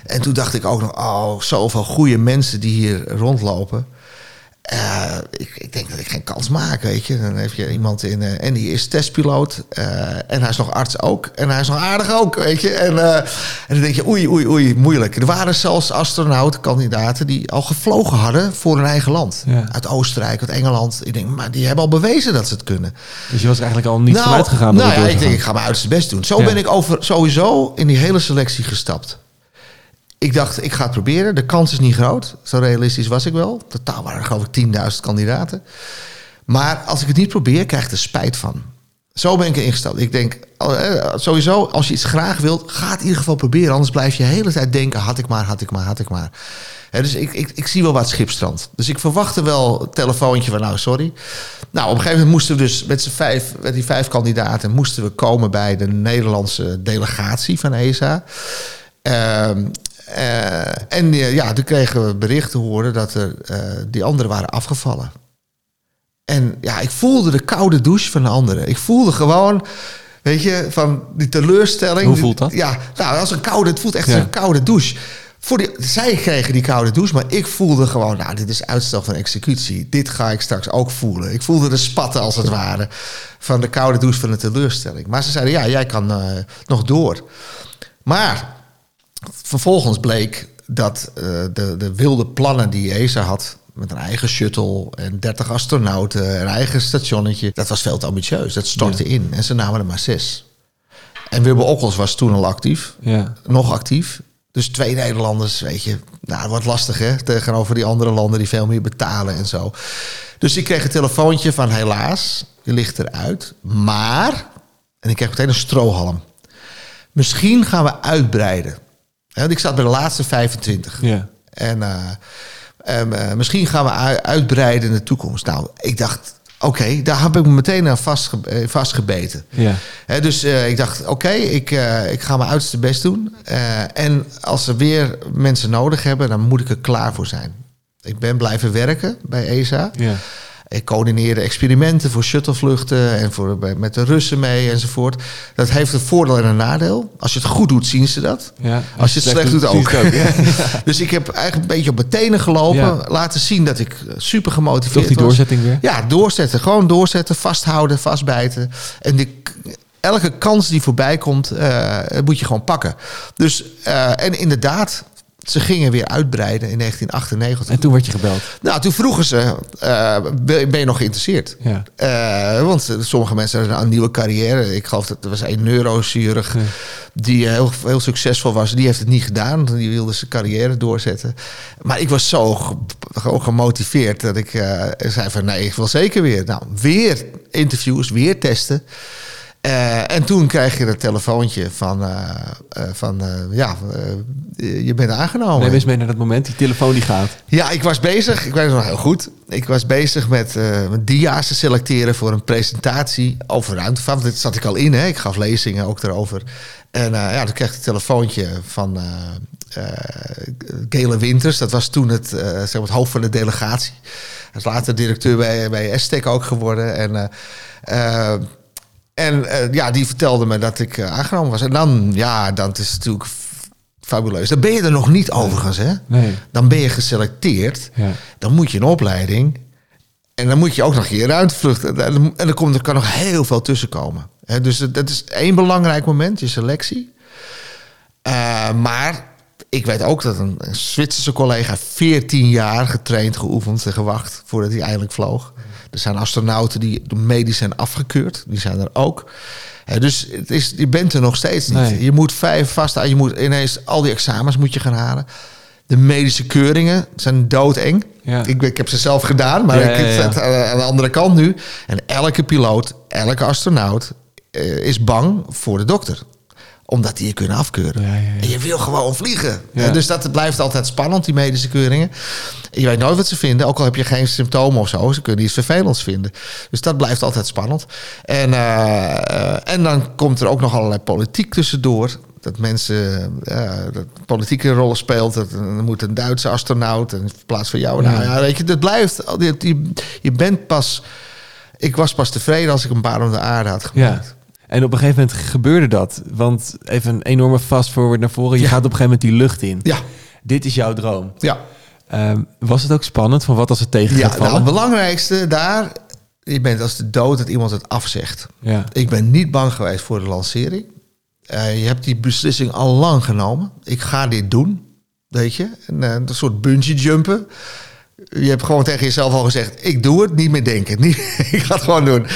Speaker 2: En toen dacht ik ook nog, oh, zoveel goede mensen die hier rondlopen. Uh, ik, ik, denk dat ik geen kans maak, weet je. Dan heb je iemand in... Uh, en die is testpiloot. Uh, en hij is nog arts ook. En hij is nog aardig ook, weet je. En, en dan denk je, oei, oei, oei, moeilijk. Er waren zelfs astronautkandidaten... die al gevlogen hadden voor hun eigen land. Ja. Uit Oostenrijk, uit Engeland. Ik denk, maar die hebben al bewezen dat ze het kunnen.
Speaker 1: Dus je was er eigenlijk al niet
Speaker 2: nou,
Speaker 1: vanuit gegaan?
Speaker 2: Nou ja, ik denk, ik ga mijn uiterste best doen. Zo ja. ben ik over, sowieso in die hele selectie gestapt. Ik dacht, ik ga het proberen. De kans is niet groot. Zo realistisch was ik wel. Totaal waren er geloof ik 10.000 kandidaten. Maar als ik het niet probeer, krijg ik er spijt van. Zo ben ik ingesteld. Ik denk, sowieso, als je iets graag wilt, ga het in ieder geval proberen. Anders blijf je de hele tijd denken, had ik maar, had ik maar, had ik maar. dus ik, ik, ik zie wel wat schipstrand. Dus ik verwachtte wel een telefoontje van, nou, sorry. Nou, op een gegeven moment moesten we dus met z'n vijf, met die vijf kandidaten, moesten we komen bij de Nederlandse delegatie van ESA. Ehm, uh, en uh, ja, toen kregen we berichten horen dat er, uh, die anderen waren afgevallen. En ja, ik voelde de koude douche van de anderen. Ik voelde gewoon, weet je, van die teleurstelling.
Speaker 1: Hoe voelt dat?
Speaker 2: Ja, nou, als een koude, het voelt echt ja. een koude douche. Voor die, zij kregen die koude douche, maar ik voelde gewoon, nou, dit is uitstel van executie. Dit ga ik straks ook voelen. Ik voelde de spatten, als het ware, van de koude douche van de teleurstelling. Maar ze zeiden, ja, jij kan nog door. Maar vervolgens bleek dat uh, de, de wilde plannen die ESA had met een eigen shuttle en 30 astronauten, een eigen stationnetje, dat was veel te ambitieus. Dat stortte ja. in en ze namen er maar zes. En Wubbe Okkels was toen al actief,
Speaker 1: ja.
Speaker 2: nog actief. Dus twee Nederlanders, weet je, nou, dat wordt lastig hè, tegenover die andere landen die veel meer betalen en zo. Dus ik kreeg een telefoontje van helaas, je ligt eruit, maar, en ik kreeg meteen een strohalm. Misschien gaan we uitbreiden. Ik zat bij de laatste 25.
Speaker 1: Ja.
Speaker 2: En um, uh, misschien gaan we uitbreiden in de toekomst. Nou, ik dacht, oké, okay, daar heb ik me meteen aan vastge vastgebeten.
Speaker 1: Ja.
Speaker 2: He, dus uh, ik dacht, oké, okay, ik, ik ga mijn uiterste best doen. en als ze weer mensen nodig hebben, dan moet ik er klaar voor zijn. Ik ben blijven werken bij ESA.
Speaker 1: Ja.
Speaker 2: Ik coördineerde experimenten voor shuttlevluchten en voor, met de Russen mee enzovoort. Dat heeft een voordeel en een nadeel. Als je het goed doet, zien ze dat.
Speaker 1: Ja,
Speaker 2: als, je het slecht, doet, ook. ook ja. dus ik heb eigenlijk een beetje op mijn tenen gelopen. Ja. Laten zien dat ik super gemotiveerd
Speaker 1: Toch die
Speaker 2: was.
Speaker 1: doorzetting weer?
Speaker 2: Ja, doorzetten. Gewoon doorzetten, vasthouden, vastbijten. En die, elke kans die voorbij komt, uh, moet je gewoon pakken. Dus, uh, en inderdaad, ze gingen weer uitbreiden in 1998.
Speaker 1: En toen werd je gebeld?
Speaker 2: Nou, toen vroegen ze, uh, ben je nog geïnteresseerd?
Speaker 1: Ja.
Speaker 2: Uh, want sommige mensen hebben een nieuwe carrière. Ik geloof dat er was een neurochirurg ja. die heel, heel succesvol was. Die heeft het niet gedaan. Die wilde zijn carrière doorzetten. Maar ik was zo gewoon gemotiveerd dat ik uh, zei van nee, ik wil zeker weer. Nou, weer interviews, weer testen. Uh, en toen krijg je het telefoontje van, uh, uh, van ja, je bent aangenomen.
Speaker 1: Neem eens mee naar dat moment, die telefoon die gaat.
Speaker 2: Ja, ik was bezig, ik weet het nog heel goed. Ik was bezig met, dia's te selecteren voor een presentatie over ruimtevaart. Dit zat ik al in, hè. ik gaf lezingen ook erover. En ja, toen kreeg ik het telefoontje van Gele Winters. Dat was toen het, zeg maar het hoofd van de delegatie. Hij is later directeur bij, bij Estec ook geworden. En... En uh, ja, die vertelde me dat ik uh, aangenomen was. En dan, ja, dan is het natuurlijk fabuleus. Dan ben je er nog niet overigens, hè?
Speaker 1: Nee.
Speaker 2: Dan ben je geselecteerd.
Speaker 1: Ja.
Speaker 2: Dan moet je een opleiding. En dan moet je ook nog je ruimtevluchten. En dan, komt, er kan nog heel veel tussen komen. He, dus dat is één belangrijk moment, je selectie. Uh, maar ik weet ook dat een, Zwitserse collega 14 jaar getraind, geoefend en gewacht voordat hij eindelijk vloog. Er zijn astronauten die medisch zijn afgekeurd. Die zijn er ook. dus het is, je bent er nog steeds niet.
Speaker 1: Nee.
Speaker 2: Je moet vijf vast Je moet ineens al die examens moet je gaan halen. De medische keuringen zijn doodeng.
Speaker 1: Ja.
Speaker 2: Ik, ik heb ze zelf gedaan, maar
Speaker 1: Ja,
Speaker 2: ik
Speaker 1: ja.
Speaker 2: zit aan de andere kant nu. En elke piloot, elke astronaut eh, is bang voor de dokter. Omdat die je kunnen afkeuren.
Speaker 1: Ja, ja, ja.
Speaker 2: En je wil gewoon vliegen.
Speaker 1: Ja.
Speaker 2: En Dus dat blijft altijd spannend, die medische keuringen. En je weet nooit wat ze vinden, ook al heb je geen symptomen of zo. Ze kunnen iets vervelends vinden. Dus dat blijft altijd spannend. En, eh, eh, en dan komt er ook nog allerlei politiek tussendoor. Dat mensen, eh, dat politiek een rol speelt. Dat, er moet een Duitse astronaut in plaats van jou. Nou ja, weet je, dat blijft. Je, je, bent pas... Ik was pas tevreden als ik een baan op de aarde had gemaakt.
Speaker 1: Ja. En op een gegeven moment gebeurde dat. Want even een enorme fast forward naar voren. Je
Speaker 2: Ja.
Speaker 1: gaat op een gegeven moment die lucht in.
Speaker 2: Ja,
Speaker 1: Dit is jouw droom.
Speaker 2: ja.
Speaker 1: Ehm, was het ook spannend van wat als het tegen
Speaker 2: Ja,
Speaker 1: gaat
Speaker 2: nou, het belangrijkste daar, je bent als de dood dat iemand het afzegt.
Speaker 1: ja.
Speaker 2: Ik ben niet bang geweest voor de lancering. Eh, je hebt die beslissing al lang genomen. Ik ga dit doen, weet je. En, eh, een soort bungee jumpen. Je hebt gewoon tegen jezelf al gezegd: ik doe het, niet meer denken. Niet, ik ga het gewoon doen.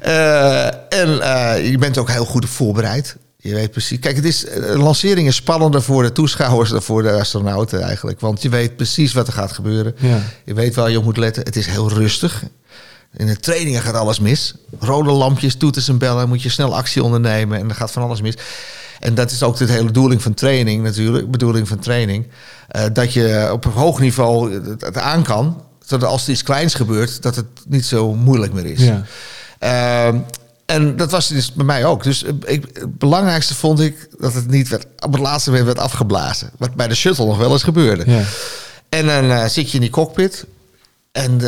Speaker 2: Eh, en eh, je bent ook heel goed voorbereid. Je weet precies. Kijk, het is, een lancering is spannender voor de toeschouwers dan voor de astronauten eigenlijk. Want je weet precies wat er gaat gebeuren.
Speaker 1: Ja.
Speaker 2: Je weet waar je op moet letten. Het is heel rustig. In de trainingen gaat alles mis. Rode lampjes, toeters en bellen. Moet je snel actie ondernemen en er gaat van alles mis. En dat is ook de hele bedoeling van training natuurlijk. Bedoeling van training. eh, dat je op een hoog niveau het, aan kan. Zodat als er iets kleins gebeurt, dat het niet zo moeilijk meer is.
Speaker 1: Ja.
Speaker 2: Ehm, en dat was dus bij mij ook. Dus eh, ik, het belangrijkste vond ik dat het niet werd, op het laatste moment werd afgeblazen. Wat bij de shuttle nog wel eens gebeurde.
Speaker 1: Ja.
Speaker 2: En dan eh, zit je in die cockpit. En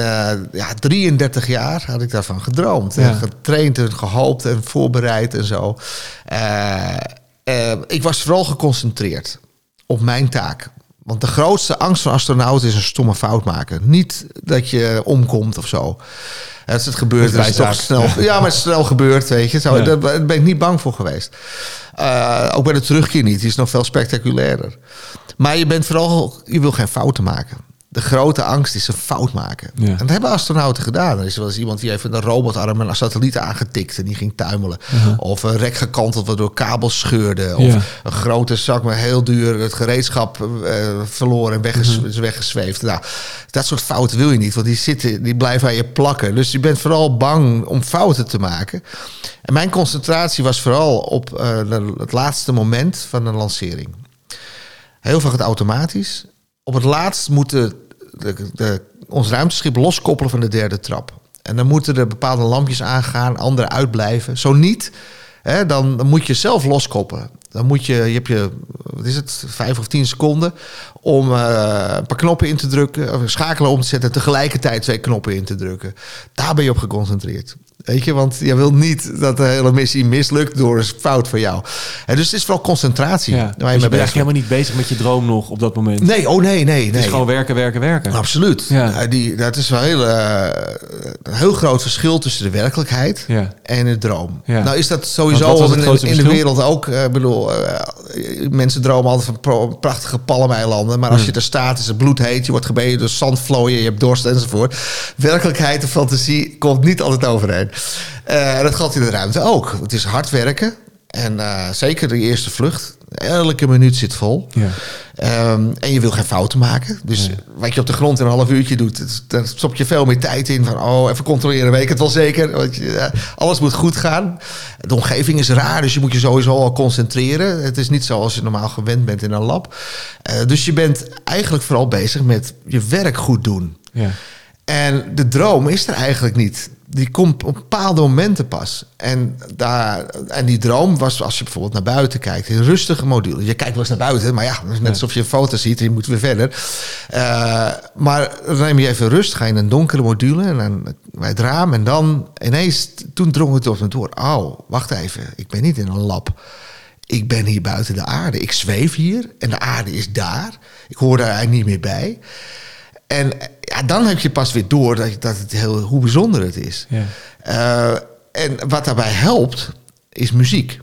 Speaker 2: ja, 33 jaar had ik daarvan gedroomd.
Speaker 1: Ja.
Speaker 2: En getraind en gehoopt en voorbereid en zo. Eh, ik was vooral geconcentreerd op mijn taak. Want de grootste angst van astronauten is een stomme fout maken. Niet dat je omkomt of zo. Als het gebeurt,
Speaker 1: Dat is
Speaker 2: toch snel. Ja, maar het is snel gebeurd, weet je. Zo,
Speaker 1: Ja.
Speaker 2: Daar daar ben ik niet bang voor geweest. Eh, ook bij de terugkeer niet. Die is nog veel spectaculairder. Maar je bent vooral, je wil geen fouten maken. De grote angst is een fout maken.
Speaker 1: Ja.
Speaker 2: En dat hebben astronauten gedaan. Er is wel eens iemand die heeft een robotarm een satelliet aangetikt en die ging tuimelen. Of een rek gekanteld waardoor kabels scheurden. Of
Speaker 1: Ja.
Speaker 2: een grote zak met heel duur het gereedschap eh, verloren en wegges is weggesweefd. Nou, dat soort fouten wil je niet, want die, zitten, die blijven aan je plakken. Dus je bent vooral bang om fouten te maken. En mijn concentratie was vooral op eh, het laatste moment van een lancering. Heel veel gaat automatisch. Op het laatst moeten de, de, ons ruimteschip loskoppelen van de derde trap. En dan moeten er bepaalde lampjes aangaan, andere uitblijven. Zo niet, hè, dan, moet je zelf loskoppelen. Dan moet je, je heb je, wat is het, vijf of tien seconden om eh, een paar knoppen in te drukken, of schakelen om te zetten en tegelijkertijd twee knoppen in te drukken. Daar ben je op geconcentreerd. Weet je, want je wil niet dat de hele missie mislukt door een fout van jou. En dus het is vooral concentratie.
Speaker 1: Ja.
Speaker 2: waar
Speaker 1: Dus
Speaker 2: je mee
Speaker 1: bent eigenlijk helemaal niet bezig met je droom nog op dat moment.
Speaker 2: Nee, oh nee, nee,
Speaker 1: Het
Speaker 2: nee.
Speaker 1: is gewoon werken, werken, werken.
Speaker 2: Absoluut.
Speaker 1: Ja.
Speaker 2: Die, dat is wel heel, eh, een heel groot verschil tussen de werkelijkheid
Speaker 1: Ja.
Speaker 2: en de droom.
Speaker 1: Ja.
Speaker 2: Nou is dat sowieso
Speaker 1: het
Speaker 2: in, de wereld ook. eh, Ik bedoel, eh, mensen dromen altijd van prachtige palmeilanden. Maar als
Speaker 1: Hmm.
Speaker 2: je er staat, is het bloedheet. Je wordt gebeden door zandvlooien, je hebt dorst enzovoort. Werkelijkheid en fantasie komt niet altijd overeen. Eh, dat geldt in de ruimte ook. Het is hard werken. En eh, zeker de eerste vlucht. Elke minuut zit vol.
Speaker 1: Ja.
Speaker 2: Ehm, en je wil geen fouten maken. Dus wat je op de grond in een half uurtje doet, daar stop je veel meer tijd in. Van, oh, even controleren, weet ik het wel zeker. Want je, eh, alles moet goed gaan. De omgeving is raar, dus je moet je sowieso al concentreren. Het is niet zoals je normaal gewend bent in een lab. Dus je bent eigenlijk vooral bezig met je werk goed doen.
Speaker 1: Ja.
Speaker 2: En de droom is er eigenlijk niet. Die komt op bepaalde momenten pas. En, daar, en die droom was, als je bijvoorbeeld naar buiten kijkt, in rustige module. Je kijkt wel eens naar buiten, maar ja, het is net alsof je een foto ziet en je moet weer verder. Eh, maar dan neem je even rust, ga je in een donkere module en dan bij het raam. En dan ineens, toen drong het op me door. Oh, wacht even, ik ben niet in een lab. Ik ben hier buiten de aarde. Ik zweef hier en de aarde is daar. Ik hoor daar eigenlijk niet meer bij. En ja, dan heb je pas weer door dat, dat het heel, hoe bijzonder het is.
Speaker 1: Ja.
Speaker 2: Eh, en wat daarbij helpt, is muziek.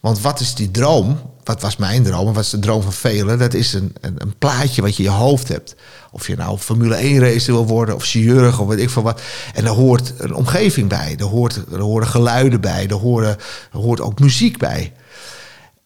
Speaker 2: Want wat is die droom? Wat was mijn droom? En wat is de droom van velen? Dat is een, een, een plaatje wat je in je hoofd hebt. Of je nou Formule 1 racer wil worden, of chirurg, of weet ik veel wat. En daar hoort een omgeving bij. Er, hoort, er horen geluiden bij. Er, horen, er hoort ook muziek bij.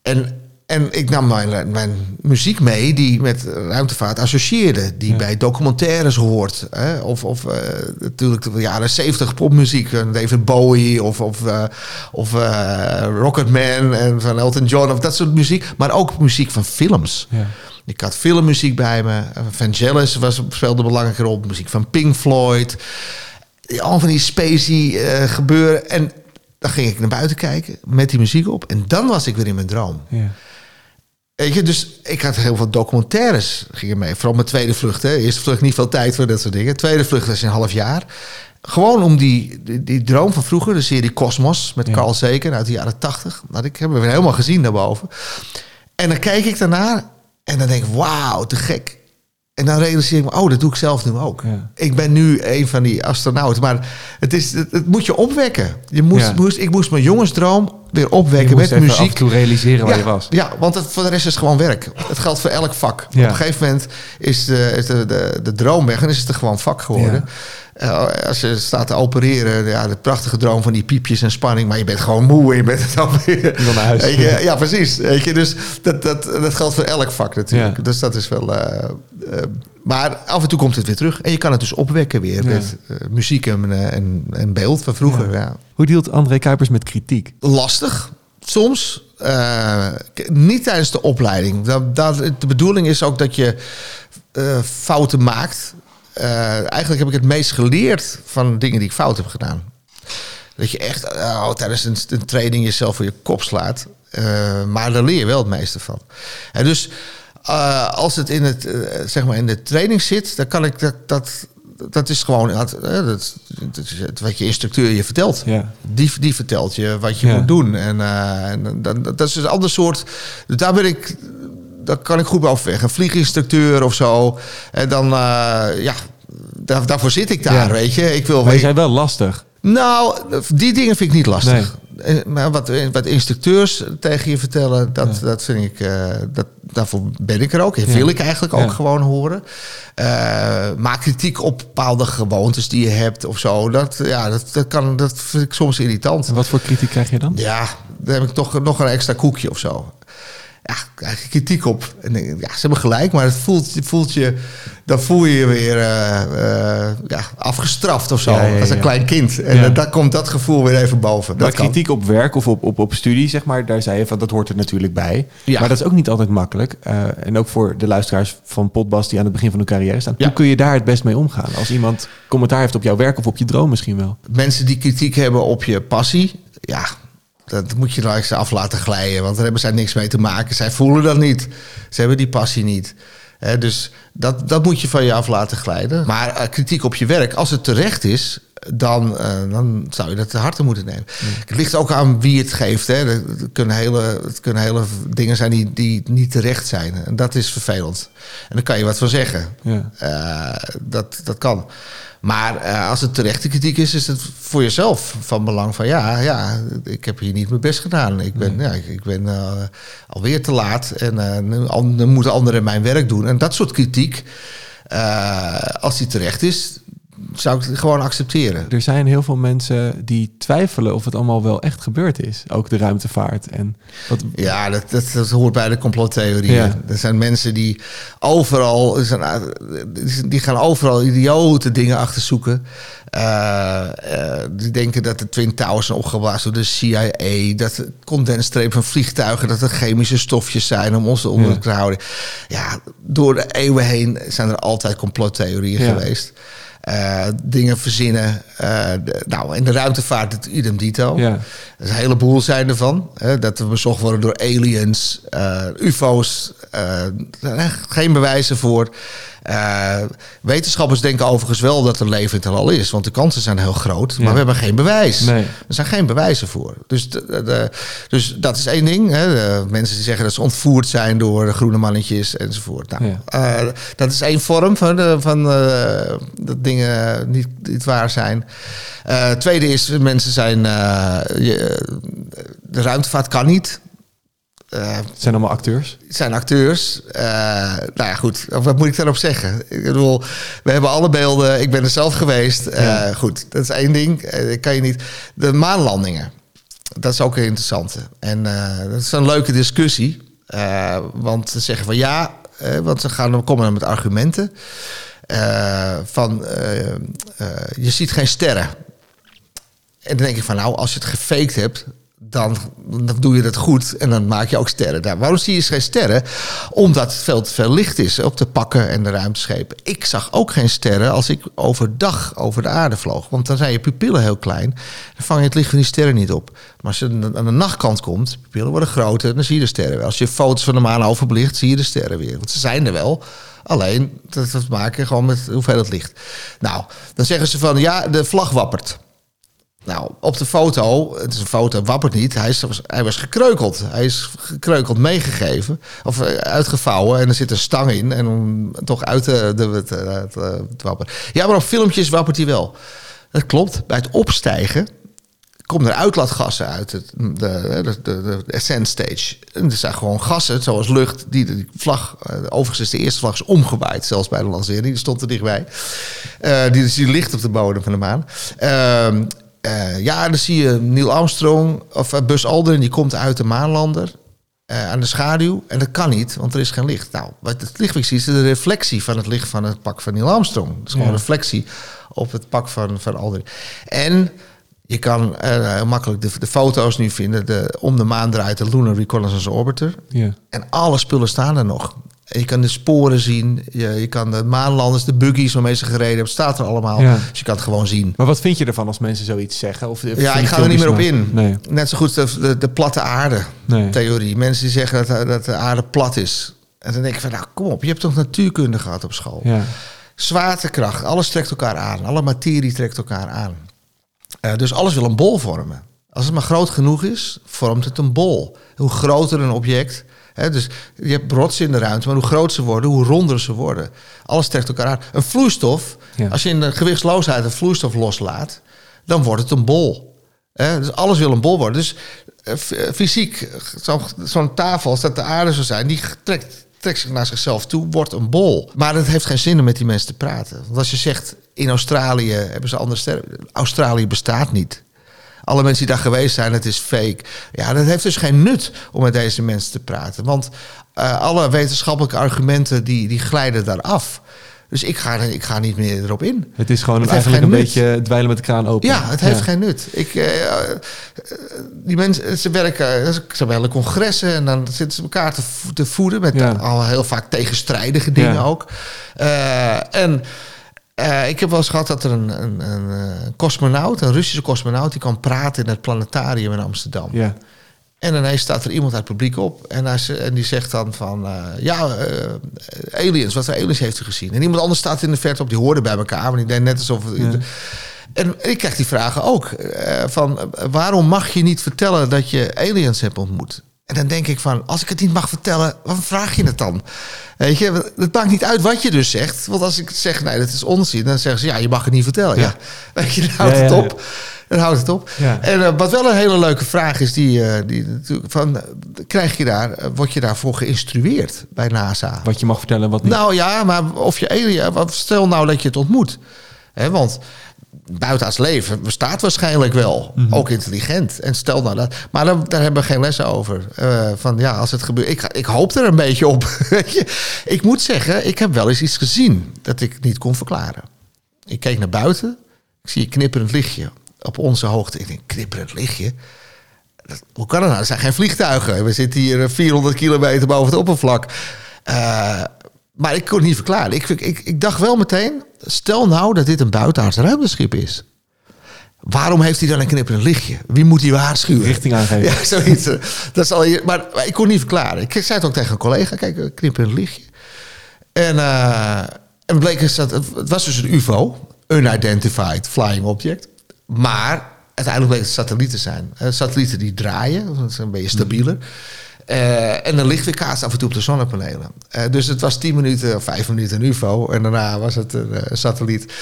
Speaker 2: En En ik nam mijn, mijn muziek mee die met ruimtevaart associeerde. Die
Speaker 1: Ja.
Speaker 2: bij documentaires hoort. Hè? Of, of eh, natuurlijk de jaren 70 popmuziek. eh, David Bowie of, of, eh, of eh, Rocketman en van Elton John. Of dat soort muziek. Maar ook muziek van films.
Speaker 1: Ja.
Speaker 2: Ik had filmmuziek bij me. Vangelis was, speelde een belangrijke rol. Muziek van Pink Floyd. Al van die spacey eh, gebeuren. En dan ging ik naar buiten kijken met die muziek op. En dan was ik weer in mijn droom.
Speaker 1: Ja.
Speaker 2: Weet je, dus ik had heel veel documentaires gingen mee. Vooral mijn tweede vlucht. Hè. Eerste vlucht niet veel tijd voor dat soort dingen. Tweede vlucht was een half jaar. Gewoon om die, die, die droom van vroeger, de serie Cosmos met
Speaker 1: Ja.
Speaker 2: Carl Sagan uit de jaren tachtig. Dat ik hebben we helemaal gezien daarboven. En dan kijk ik daarnaar en dan denk ik, wauw, te gek. En dan realiseer ik me, oh, dat doe ik zelf nu ook.
Speaker 1: Ja.
Speaker 2: Ik ben nu een van die astronauten. Maar het, is, het, het moet je opwekken. Je moest,
Speaker 1: Ja.
Speaker 2: moest, ik moest mijn jongensdroom weer
Speaker 1: Je
Speaker 2: opwekken
Speaker 1: moest
Speaker 2: met
Speaker 1: af
Speaker 2: muziek.
Speaker 1: en toe realiseren waar
Speaker 2: ja,
Speaker 1: je was.
Speaker 2: Ja, want het, voor de rest is het gewoon werk. Het geldt voor elk vak. Op een gegeven moment is de, is de, de, de droom weg en is het er gewoon vak geworden. Eh, als je staat te opereren, ja, de prachtige droom van die piepjes en spanning, maar je bent gewoon moe en je bent het alweer.
Speaker 1: Naar huis.
Speaker 2: Je, ja, precies. Weet je, dus dat, dat, dat geldt voor elk vak natuurlijk.
Speaker 1: Ja.
Speaker 2: Dus dat is wel. eh, eh, maar af en toe komt het weer terug. En je kan het dus opwekken weer
Speaker 1: Ja.
Speaker 2: met muziek en, en, en beeld van vroeger. Ja
Speaker 1: Hoe deelt André Kuipers met kritiek?
Speaker 2: lastig soms. Niet tijdens de opleiding. Dat, dat, de bedoeling is ook dat je fouten maakt. Eh, eigenlijk heb ik het meest geleerd van dingen die ik fout heb gedaan. Dat je echt oh, tijdens een, een training jezelf voor je kop slaat. Eh, maar daar leer je wel het meeste van. En dus eh, als het in, het, zeg maar in de training zit, dan kan ik dat. dat dat is gewoon dat, dat, dat wat je instructeur je vertelt.
Speaker 1: Ja.
Speaker 2: Die, die vertelt je wat je
Speaker 1: Ja.
Speaker 2: moet doen. En, en dan, dat is een ander soort. Dus daar ben ik. Daar kan ik goed bij. Een vlieginstructeur of zo. En dan, eh, ja, daar, daarvoor zit ik daar,
Speaker 1: Ja.
Speaker 2: weet je. Ik wil
Speaker 1: Maar je zei wel lastig.
Speaker 2: nou, die dingen vind ik niet lastig. Eh, Maar wat, wat instructeurs tegen je vertellen, dat, dat vind ik, eh, dat, daarvoor ben ik er ook. En
Speaker 1: Ja.
Speaker 2: wil ik eigenlijk ook
Speaker 1: Ja.
Speaker 2: gewoon horen. Eh, maar kritiek op bepaalde gewoontes die je hebt of zo, dat, ja, dat, dat, kan, dat vind ik soms irritant.
Speaker 1: En wat voor kritiek krijg je dan?
Speaker 2: Ja, dan heb ik toch nog een extra koekje of zo. Ja, krijg je kritiek op. En denk ja, ze hebben gelijk, maar het voelt, voelt je, dan voel je je weer eh, eh, ja, afgestraft of zo.
Speaker 1: Ja, ja,
Speaker 2: als een klein kind. En daar komt dat gevoel weer even boven.
Speaker 1: Maar
Speaker 2: Dat kan.
Speaker 1: kritiek op werk of op, op, op studie, zeg maar, daar zei je van dat hoort er natuurlijk bij.
Speaker 2: Ja.
Speaker 1: Maar dat is ook niet altijd makkelijk. Eh, en ook voor de luisteraars van Potbas die aan het begin van hun carrière staan. Hoe kun je daar het best mee omgaan? Als iemand commentaar heeft op jouw werk of op je droom misschien wel.
Speaker 2: Mensen die kritiek hebben op je passie, ja, dat moet je nou eens af laten glijden. Want daar hebben zij niks mee te maken. Zij voelen dat niet. Ze hebben die passie niet. Dus dat, dat moet je van je af laten glijden. Maar eh, kritiek op je werk, als het terecht is, dan, eh, dan zou je dat te harte moeten nemen. Het ligt ook aan wie het geeft. Hè. Het, kunnen hele, het kunnen hele dingen zijn die, die niet terecht zijn. En dat is vervelend. En daar kan je wat van zeggen.
Speaker 1: Ja.
Speaker 2: Eh, dat, dat kan. Maar eh, als het terechte kritiek is, is het voor jezelf van belang van ja, ja, ik heb hier niet mijn best gedaan. Ik ben, ja, ik, ik ben eh, alweer te laat en eh, nu, moeten anderen mijn werk doen. En dat soort kritiek, als die terecht is, zou ik het gewoon accepteren.
Speaker 1: Er zijn heel veel mensen die twijfelen of het allemaal wel echt gebeurd is. Ook de ruimtevaart. En wat,
Speaker 2: Ja, dat, dat, dat hoort bij de complottheorieën.
Speaker 1: Ja.
Speaker 2: Er zijn mensen die overal, er eh, die gaan overal idiote dingen achterzoeken. Eh, die denken dat de Twin Towers zijn opgeblazen door de CIA. Dat de condensstreep van vliegtuigen, dat er chemische stofjes zijn om ons onder
Speaker 1: Ja.
Speaker 2: te houden. Ja, door de eeuwen heen zijn er altijd complottheorieën
Speaker 1: Ja.
Speaker 2: geweest. Eh, dingen verzinnen. Eh, de- nou, in de ruimtevaart het idem dito.
Speaker 1: Ja.
Speaker 2: Er is een heleboel zijn ervan. Hè, dat we bezocht worden door aliens, eh, UFO's. geen bewijzen voor. Eh, wetenschappers denken overigens wel dat er leven in het heelal is. Want de kansen zijn heel groot. Maar we hebben geen bewijs.
Speaker 1: Nee.
Speaker 2: Er zijn geen bewijzen voor. Dus, de- de- dus dat is één ding. Hè. De mensen die zeggen dat ze ontvoerd zijn door de groene mannetjes enzovoort. Nou,
Speaker 1: Ja.
Speaker 2: eh, dat is één vorm van, de, van eh, dat dingen niet, niet waar zijn. Tweede is, mensen zijn... je- de ruimtevaart kan niet. Eh,
Speaker 1: het zijn allemaal acteurs.
Speaker 2: het zijn acteurs. Eh, nou ja, goed. Wat moet ik daarop zeggen? Ik bedoel, we hebben alle beelden. Ik ben er zelf geweest. Eh,
Speaker 1: Ja.
Speaker 2: Goed, dat is één ding. Eh, kan je niet. De maanlandingen. Dat is ook een interessante. En dat is een leuke discussie. Want ze zeggen van ja, want ze gaan, komen dan met argumenten. van je ziet geen sterren. En dan denk ik van nou, als je het gefaked hebt, dan, dan doe je dat goed en dan maak je ook sterren. Nou, waarom zie je geen sterren? Omdat het veel te veel licht is op de pakken en de ruimteschepen. Ik zag ook geen sterren als ik overdag over de aarde vloog. Want dan zijn je pupillen heel klein. Dan vang je het licht van die sterren niet op. Maar als je aan de nachtkant komt, de pupillen worden groter, dan zie je de sterren wel. Als je foto's van de maan overbelicht, zie je de sterren weer. Want ze zijn er wel. Alleen, dat te maken gewoon met hoeveel het licht. Nou, dan zeggen ze van ja, de vlag wappert. Nou, op de foto, het is een foto, wappert niet. Hij, is, hij was gekreukeld. Hij is gekreukeld meegegeven. Of eh, uitgevouwen. En er zit een stang in. En om toch uit te, de, het, eh, eh. Ja, maar op filmpjes wappert hij wel. Dat klopt. Bij het opstijgen komen er uitlaatgassen uit het, de, de, de, de ascent stage. Er zijn gewoon gassen, zoals lucht, die de vlag... Overigens is de eerste vlag is omgewaaid, zelfs bij de lancering. Die stond er dichtbij. Eh, die, die ligt op de bodem van de maan. Ehm, eh, ja, dan zie je Neil Armstrong of uh, Buzz Aldrin, die komt uit de maanlander eh, aan de schaduw. En dat kan niet, want er is geen licht. Nou, wat het licht ziet, is de reflectie van het licht van het pak van Neil Armstrong. Dat is gewoon
Speaker 1: Ja.
Speaker 2: een reflectie op het pak van, van Aldrin. En je kan eh, heel makkelijk de, de foto's nu vinden. De, om de maan draait de Lunar Reconnaissance Orbiter.
Speaker 1: Ja.
Speaker 2: En alle spullen staan er nog. Je kan de sporen zien. Je, je kan de maanlanders, de buggies waarmee ze gereden hebben, staat er allemaal.
Speaker 1: Ja.
Speaker 2: Dus je kan het gewoon zien.
Speaker 1: Maar wat vind je ervan als mensen zoiets zeggen? Of, of
Speaker 2: Ja, ik ga er niet meer op in.
Speaker 1: Nee.
Speaker 2: Net zo goed de, de, de platte aarde
Speaker 1: Nee.
Speaker 2: theorie. Mensen die zeggen dat, dat de aarde plat is. En dan denk ik van, nou kom op, je hebt toch natuurkunde gehad op school.
Speaker 1: Ja.
Speaker 2: Zwaartekracht, alles trekt elkaar aan. Alle materie trekt elkaar aan. Eh, dus alles wil een bol vormen. Als het maar groot genoeg is, vormt het een bol. Hoe groter een object... Dus je hebt rotsen in de ruimte, maar hoe groter ze worden, hoe ronder ze worden. Alles trekt elkaar aan. Een vloeistof,
Speaker 1: Ja.
Speaker 2: als je in de gewichtsloosheid een vloeistof loslaat, dan wordt het een bol. Dus alles wil een bol worden. Dus eh, eh, fysiek, zo'n tafel, als dat de aarde zou zijn, die trekt, trekt zich naar zichzelf toe, wordt een bol. Maar het heeft geen zin om met die mensen te praten. Want als je zegt, in Australië hebben ze andere sterren. Australië bestaat niet. Alle mensen die daar geweest zijn, het is fake. Ja, dat heeft dus geen nut om met deze mensen te praten. Want eh, alle wetenschappelijke argumenten die, die glijden daar af. Dus ik ga, ik ga niet meer erop in.
Speaker 1: Het is gewoon
Speaker 2: Het
Speaker 1: eigenlijk een
Speaker 2: nut.
Speaker 1: beetje dweilen met de kraan open.
Speaker 2: Ja, het heeft geen nut. Ik, eh, eh, die mensen, ze werken, ze hebben hele congressen en dan zitten ze elkaar te, vo- te voeden met
Speaker 1: Ja.
Speaker 2: al heel vaak tegenstrijdige dingen
Speaker 1: Ja.
Speaker 2: ook. En eh, ik heb wel eens gehad dat er een, een, een, eh, cosmonaut, een Russische cosmonaut, die kan praten in het planetarium in Amsterdam.
Speaker 1: Ja.
Speaker 2: En ineens staat er iemand uit het publiek op. En, hij, en die zegt dan van... eh, ja, aliens. Wat voor aliens heeft u gezien? En iemand anders staat in de verte op. Die hoorde bij elkaar. Maar die deed net alsof... En ik krijg die vragen ook. van, waarom mag je niet vertellen dat je aliens hebt ontmoet? En dan denk ik van... Als ik het niet mag vertellen, waarom vraag je het dan? Weet je, het maakt niet uit wat je dus zegt. Want als ik zeg, nee, dat is onzin. Dan zeggen ze, ja, je mag het niet vertellen. Ja. Weet je, dan houdt
Speaker 1: Ja,
Speaker 2: het op. Dan houdt het op. En eh, wat wel een hele leuke vraag is, die, eh, die natuurlijk van, krijg je daar, eh, word je daarvoor geïnstrueerd bij NASA?
Speaker 1: Wat je mag vertellen en wat niet.
Speaker 2: Nou ja, maar of je alien, wat- stel nou dat je het ontmoet. Hè, want buitenaards leven bestaat waarschijnlijk wel.
Speaker 1: Mhm.
Speaker 2: Ook intelligent. En stel nou dat. Maar daar, daar hebben we geen lessen over. Eh, van ja, als het gebeurt. Ik, ik hoop er een beetje op. Ik moet zeggen, ik heb wel eens iets gezien dat ik niet kon verklaren. Ik keek naar buiten. Ik zie een knipperend lichtje op onze hoogte. Ik denk, knipperend lichtje? Dat- hoe kan dat nou? Er zijn geen vliegtuigen. We zitten hier eh, 400 kilometer boven het oppervlak. Eh, maar ik kon het niet verklaren. Ik, ik, ik dacht wel meteen, stel nou dat dit een buitenaards ruimteschip is. Waarom heeft hij dan een knipperend lichtje? Wie moet hij waarschuwen?
Speaker 1: Richting aangeven.
Speaker 2: Ja, zoiets. Dat is al, maar, maar ik kon het niet verklaren. Ik zei het ook tegen een collega. Kijk, een knipperend lichtje. En, eh, en bleek dat het, was dus een UFO, unidentified flying object, maar uiteindelijk bleek het satellieten zijn. Eh, satellieten die draaien, dat is een beetje stabieler. Eh, en dan licht weer kaatst af en toe op de zonnepanelen. Eh, dus het was 10 minuten of 5 minuten een UFO. En daarna was het een, eh, satelliet.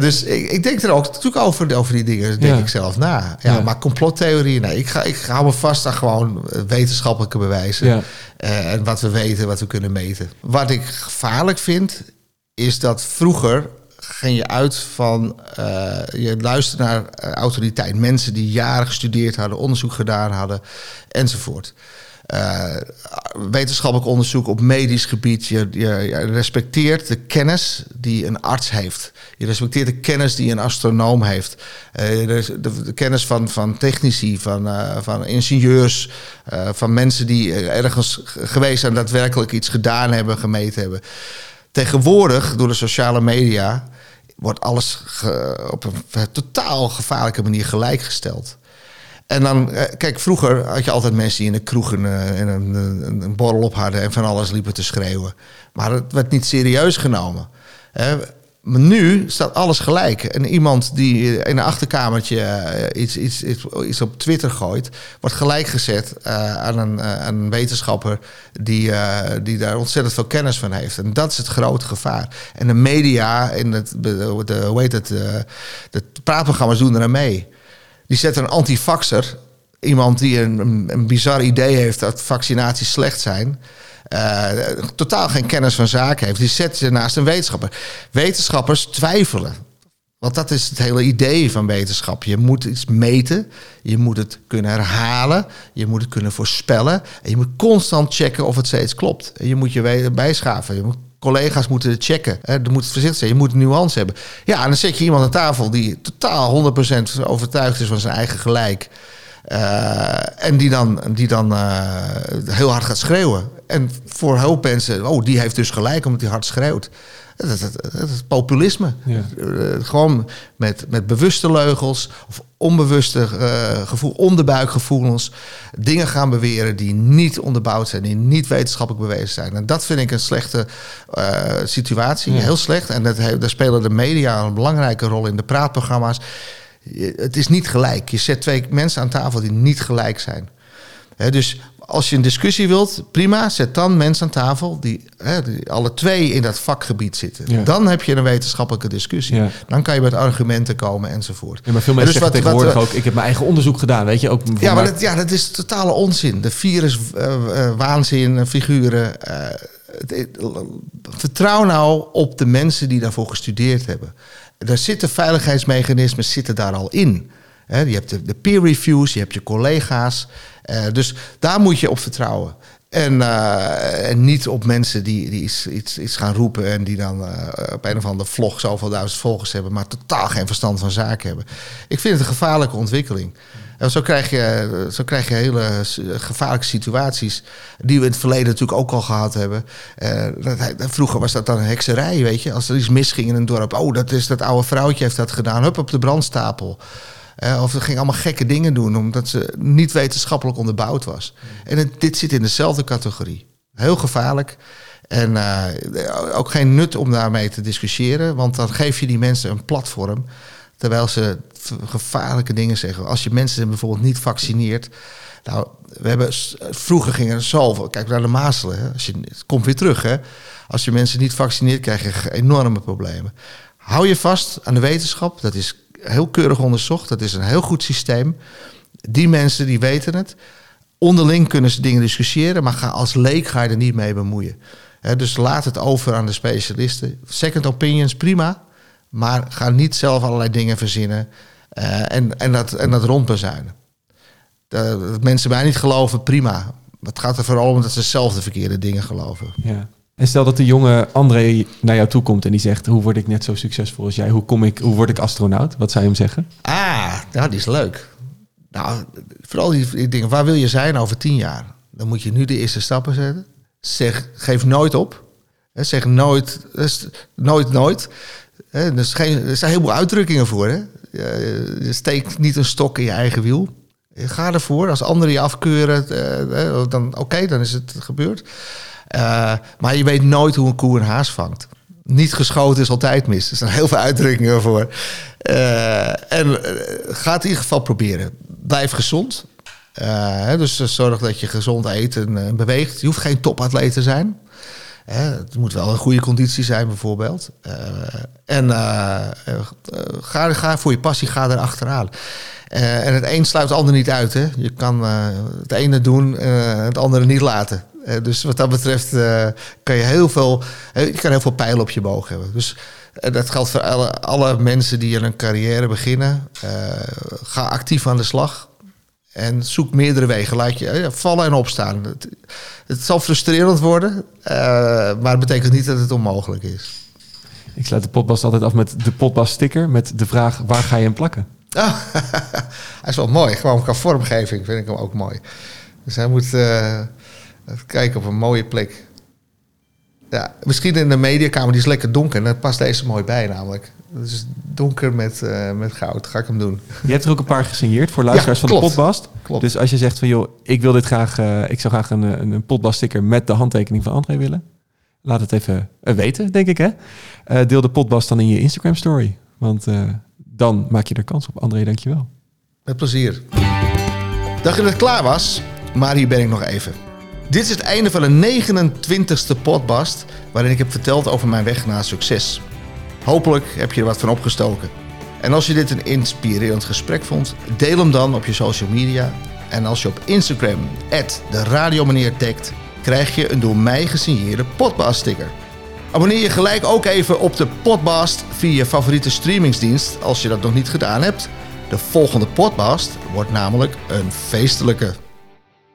Speaker 2: Dus ik, ik denk er ook natuurlijk over, over die dingen. Denk
Speaker 1: Ja.
Speaker 2: ik zelf na. Ja,
Speaker 1: Ja.
Speaker 2: Maar complottheorieën, nee. Ik, ga, ik hou me vast aan gewoon wetenschappelijke bewijzen.
Speaker 1: Ja.
Speaker 2: En wat we weten, wat we kunnen meten. Wat ik gevaarlijk vind, is dat vroeger ging je uit van... eh, je luisterde naar eh, autoriteit. Mensen die jaren gestudeerd hadden, onderzoek gedaan hadden, enzovoort. eh, wetenschappelijk onderzoek op medisch gebied. Je, je, respecteert de kennis die een arts heeft. Je respecteert de kennis die een astronoom heeft. De, kennis van, van technici, van, van ingenieurs, van mensen die ergens geweest zijn, daadwerkelijk iets gedaan hebben, gemeten hebben. Tegenwoordig, door de sociale media, wordt alles op een totaal gevaarlijke manier gelijkgesteld. En dan, eh, kijk, vroeger had je altijd mensen die in de kroegen eh, en een, een, een borrel op hadden en van alles liepen te schreeuwen. Maar het werd niet serieus genomen. Maar nu staat alles gelijk. En iemand die in een achterkamertje eh, iets, iets, iets, op Twitter gooit, wordt gelijk gezet eh, aan, een, eh, een wetenschapper die, die daar ontzettend veel kennis van heeft. En dat is het grote gevaar. En de media en het, de, hoe heet het, de praatprogramma's doen er aan mee. Die zetten een antivaxer, iemand die een, een bizar idee heeft dat vaccinaties slecht zijn. Eh, totaal geen kennis van zaken heeft. Die zetten ze naast een wetenschapper. Wetenschappers twijfelen. Want dat is het hele idee van wetenschap. Je moet iets meten, je moet het kunnen herhalen, je moet het kunnen voorspellen. En je moet constant checken of het steeds klopt. En je moet je bijschaven. Je collega's moeten het checken. Er moet voorzichtig zijn, je moet nuance hebben. Ja, en dan zet je iemand aan tafel die totaal 100% overtuigd is van zijn eigen gelijk. Eh, en die dan, die dan eh, heel hard gaat schreeuwen. En voor hoop mensen, oh, die heeft dus gelijk omdat hij hard schreeuwt. Dat, dat, dat, dat is populisme.
Speaker 1: Ja.
Speaker 2: Eh, gewoon met, met bewuste leugels of onbewuste gevoel, onderbuikgevoelens. Dingen gaan beweren die niet onderbouwd zijn, die niet wetenschappelijk bewezen zijn. En dat vind ik een slechte situatie,
Speaker 1: Ja.
Speaker 2: heel slecht. En dat, daar spelen de media een belangrijke rol in, de praatprogramma's. Je- Het is niet gelijk. Je zet twee mensen aan tafel die niet gelijk zijn. Dus als je een discussie wilt, prima, zet dan mensen aan tafel die, die alle twee in dat vakgebied zitten.
Speaker 1: Ja.
Speaker 2: Dan heb je een wetenschappelijke discussie.
Speaker 1: Ja.
Speaker 2: Dan kan je met argumenten komen enzovoort.
Speaker 1: Ja, maar veel
Speaker 2: En
Speaker 1: mensen
Speaker 2: dus
Speaker 1: zeggen
Speaker 2: wat-
Speaker 1: tegenwoordig
Speaker 2: we-
Speaker 1: ook... ik heb mijn eigen onderzoek gedaan, weet je. Ook
Speaker 2: Ja, maar dat, ja, dat is totale onzin. De virus, eh, eh, waanzin, eh, figuren. eh, vertrouw nou op de mensen die daarvoor gestudeerd hebben. Daar zitten veiligheidsmechanismen zitten daar al in. Je hebt de, peer reviews, je hebt je collega's. Eh, dus daar moet je op vertrouwen. En, eh, en niet op mensen die, die iets, iets, iets gaan roepen en die dan eh, op een of andere vlog zoveel duizend volgers hebben, maar totaal geen verstand van zaken hebben. Ik vind het een gevaarlijke ontwikkeling. En zo krijg je, zo krijg je hele gevaarlijke situaties. Die we in het verleden natuurlijk ook al gehad hebben. Eh, vroeger was dat dan een hekserij, weet je. Als er iets misging in een dorp. Oh, dat is dat oude vrouwtje heeft dat gedaan. Hup, op de brandstapel. Eh, of ze ging allemaal gekke dingen doen. Omdat ze niet wetenschappelijk onderbouwd was. En dit zit in dezelfde categorie. Heel gevaarlijk. En eh, ook geen nut om daarmee te discussiëren. Want dan geef je die mensen een platform. Terwijl ze gevaarlijke dingen zeggen. Als je mensen bijvoorbeeld niet vaccineert. Nou, we hebben, vroeger gingen er zoveel. Kijk naar de mazelen. Hè. Als je, het komt weer terug. Hè. Als je mensen niet vaccineert, krijg je enorme problemen. Hou je vast aan de wetenschap. Dat is heel keurig onderzocht. Dat is een heel goed systeem. Die mensen die weten het. Onderling kunnen ze dingen discussiëren, maar ga als leek ga je er niet mee bemoeien. Dus laat het over aan de specialisten. Second opinions, prima. Maar ga niet zelf allerlei dingen verzinnen eh, en, en, dat, en dat rondbezuinen. Dat, dat mensen mij niet geloven, prima. Het gaat er vooral om dat ze zelf de verkeerde dingen geloven.
Speaker 1: Ja. En stel dat de jonge André naar jou toe komt en die zegt... hoe word ik net zo succesvol als jij? Hoe, kom ik, hoe word ik astronaut? Wat zou je hem zeggen?
Speaker 2: Ah, nou, die is leuk. Nou, vooral die, dingen. Waar wil je zijn over tien jaar? Dan moet je nu de eerste stappen zetten. Zeg, geef nooit op. Zeg nooit, dus nooit, nooit. Hè, Er, geen, er zijn heel veel uitdrukkingen voor. Hè? Je steekt niet een stok in je eigen wiel. Ga ervoor. Als anderen je afkeuren, eh, eh, dan oké, dan is het gebeurd. Eh, maar je weet nooit hoe een koe een haas vangt. Niet geschoten is altijd mis. Er zijn heel veel uitdrukkingen voor. Eh, en eh, ga het in ieder geval proberen. Blijf gezond. Eh, dus eh, zorg dat je gezond eet en eh, beweegt. Je hoeft geen topatleet te zijn. Het moet wel een goede conditie zijn, bijvoorbeeld. Eh, en eh, eh, ga, ga voor je passie, ga er achteraan. En het een sluit het ander niet uit. Hè? Je kan het ene doen en het andere niet laten. Dus wat dat betreft kan je heel veel, je kan heel veel pijlen op je boog hebben. Dus dat geldt voor alle, mensen die in een carrière beginnen. Ga actief aan de slag. En zoek meerdere wegen. Laat je eh, vallen en opstaan. Het, het zal frustrerend worden, eh, maar het betekent niet dat het onmogelijk is.
Speaker 1: Ik sluit de potbast altijd af met de potbast sticker met de vraag waar ga je hem plakken?
Speaker 2: Ah, hij is wel mooi. Gewoon qua vormgeving vind ik hem ook mooi. Dus hij moet eh, kijken op een mooie plek. Ja, misschien in de mediakamer, die is lekker donker. En daar past deze mooi bij namelijk. Dus donker met, eh, met goud. Ga ik hem doen.
Speaker 1: Je hebt er ook een paar gesigneerd voor luisteraars
Speaker 2: Ja,
Speaker 1: van de potbast.
Speaker 2: Klopt.
Speaker 1: Dus als je zegt van joh, ik wil dit graag, eh, ik zou graag een, een, een potbast sticker met de handtekening van André willen. Laat het even eh, weten, denk ik hè. Eh, deel de potbast dan in je Instagram story. Want eh, dan maak je er kans op. André, dankjewel.
Speaker 2: Met plezier. Dacht je dat het klaar was? Maar hier ben ik nog even. Dit is het einde van de 29ste podcast waarin ik heb verteld over mijn weg naar succes. Hopelijk heb je er wat van opgestoken. En als je dit een inspirerend gesprek vond, deel hem dan op je social media. En als je op Instagram de radiomeneer tagt, krijg je een door mij gesigneerde podcast sticker. Abonneer je gelijk ook even op de Podbast via je favoriete streamingsdienst als je dat nog niet gedaan hebt. De volgende Podbast wordt namelijk een feestelijke.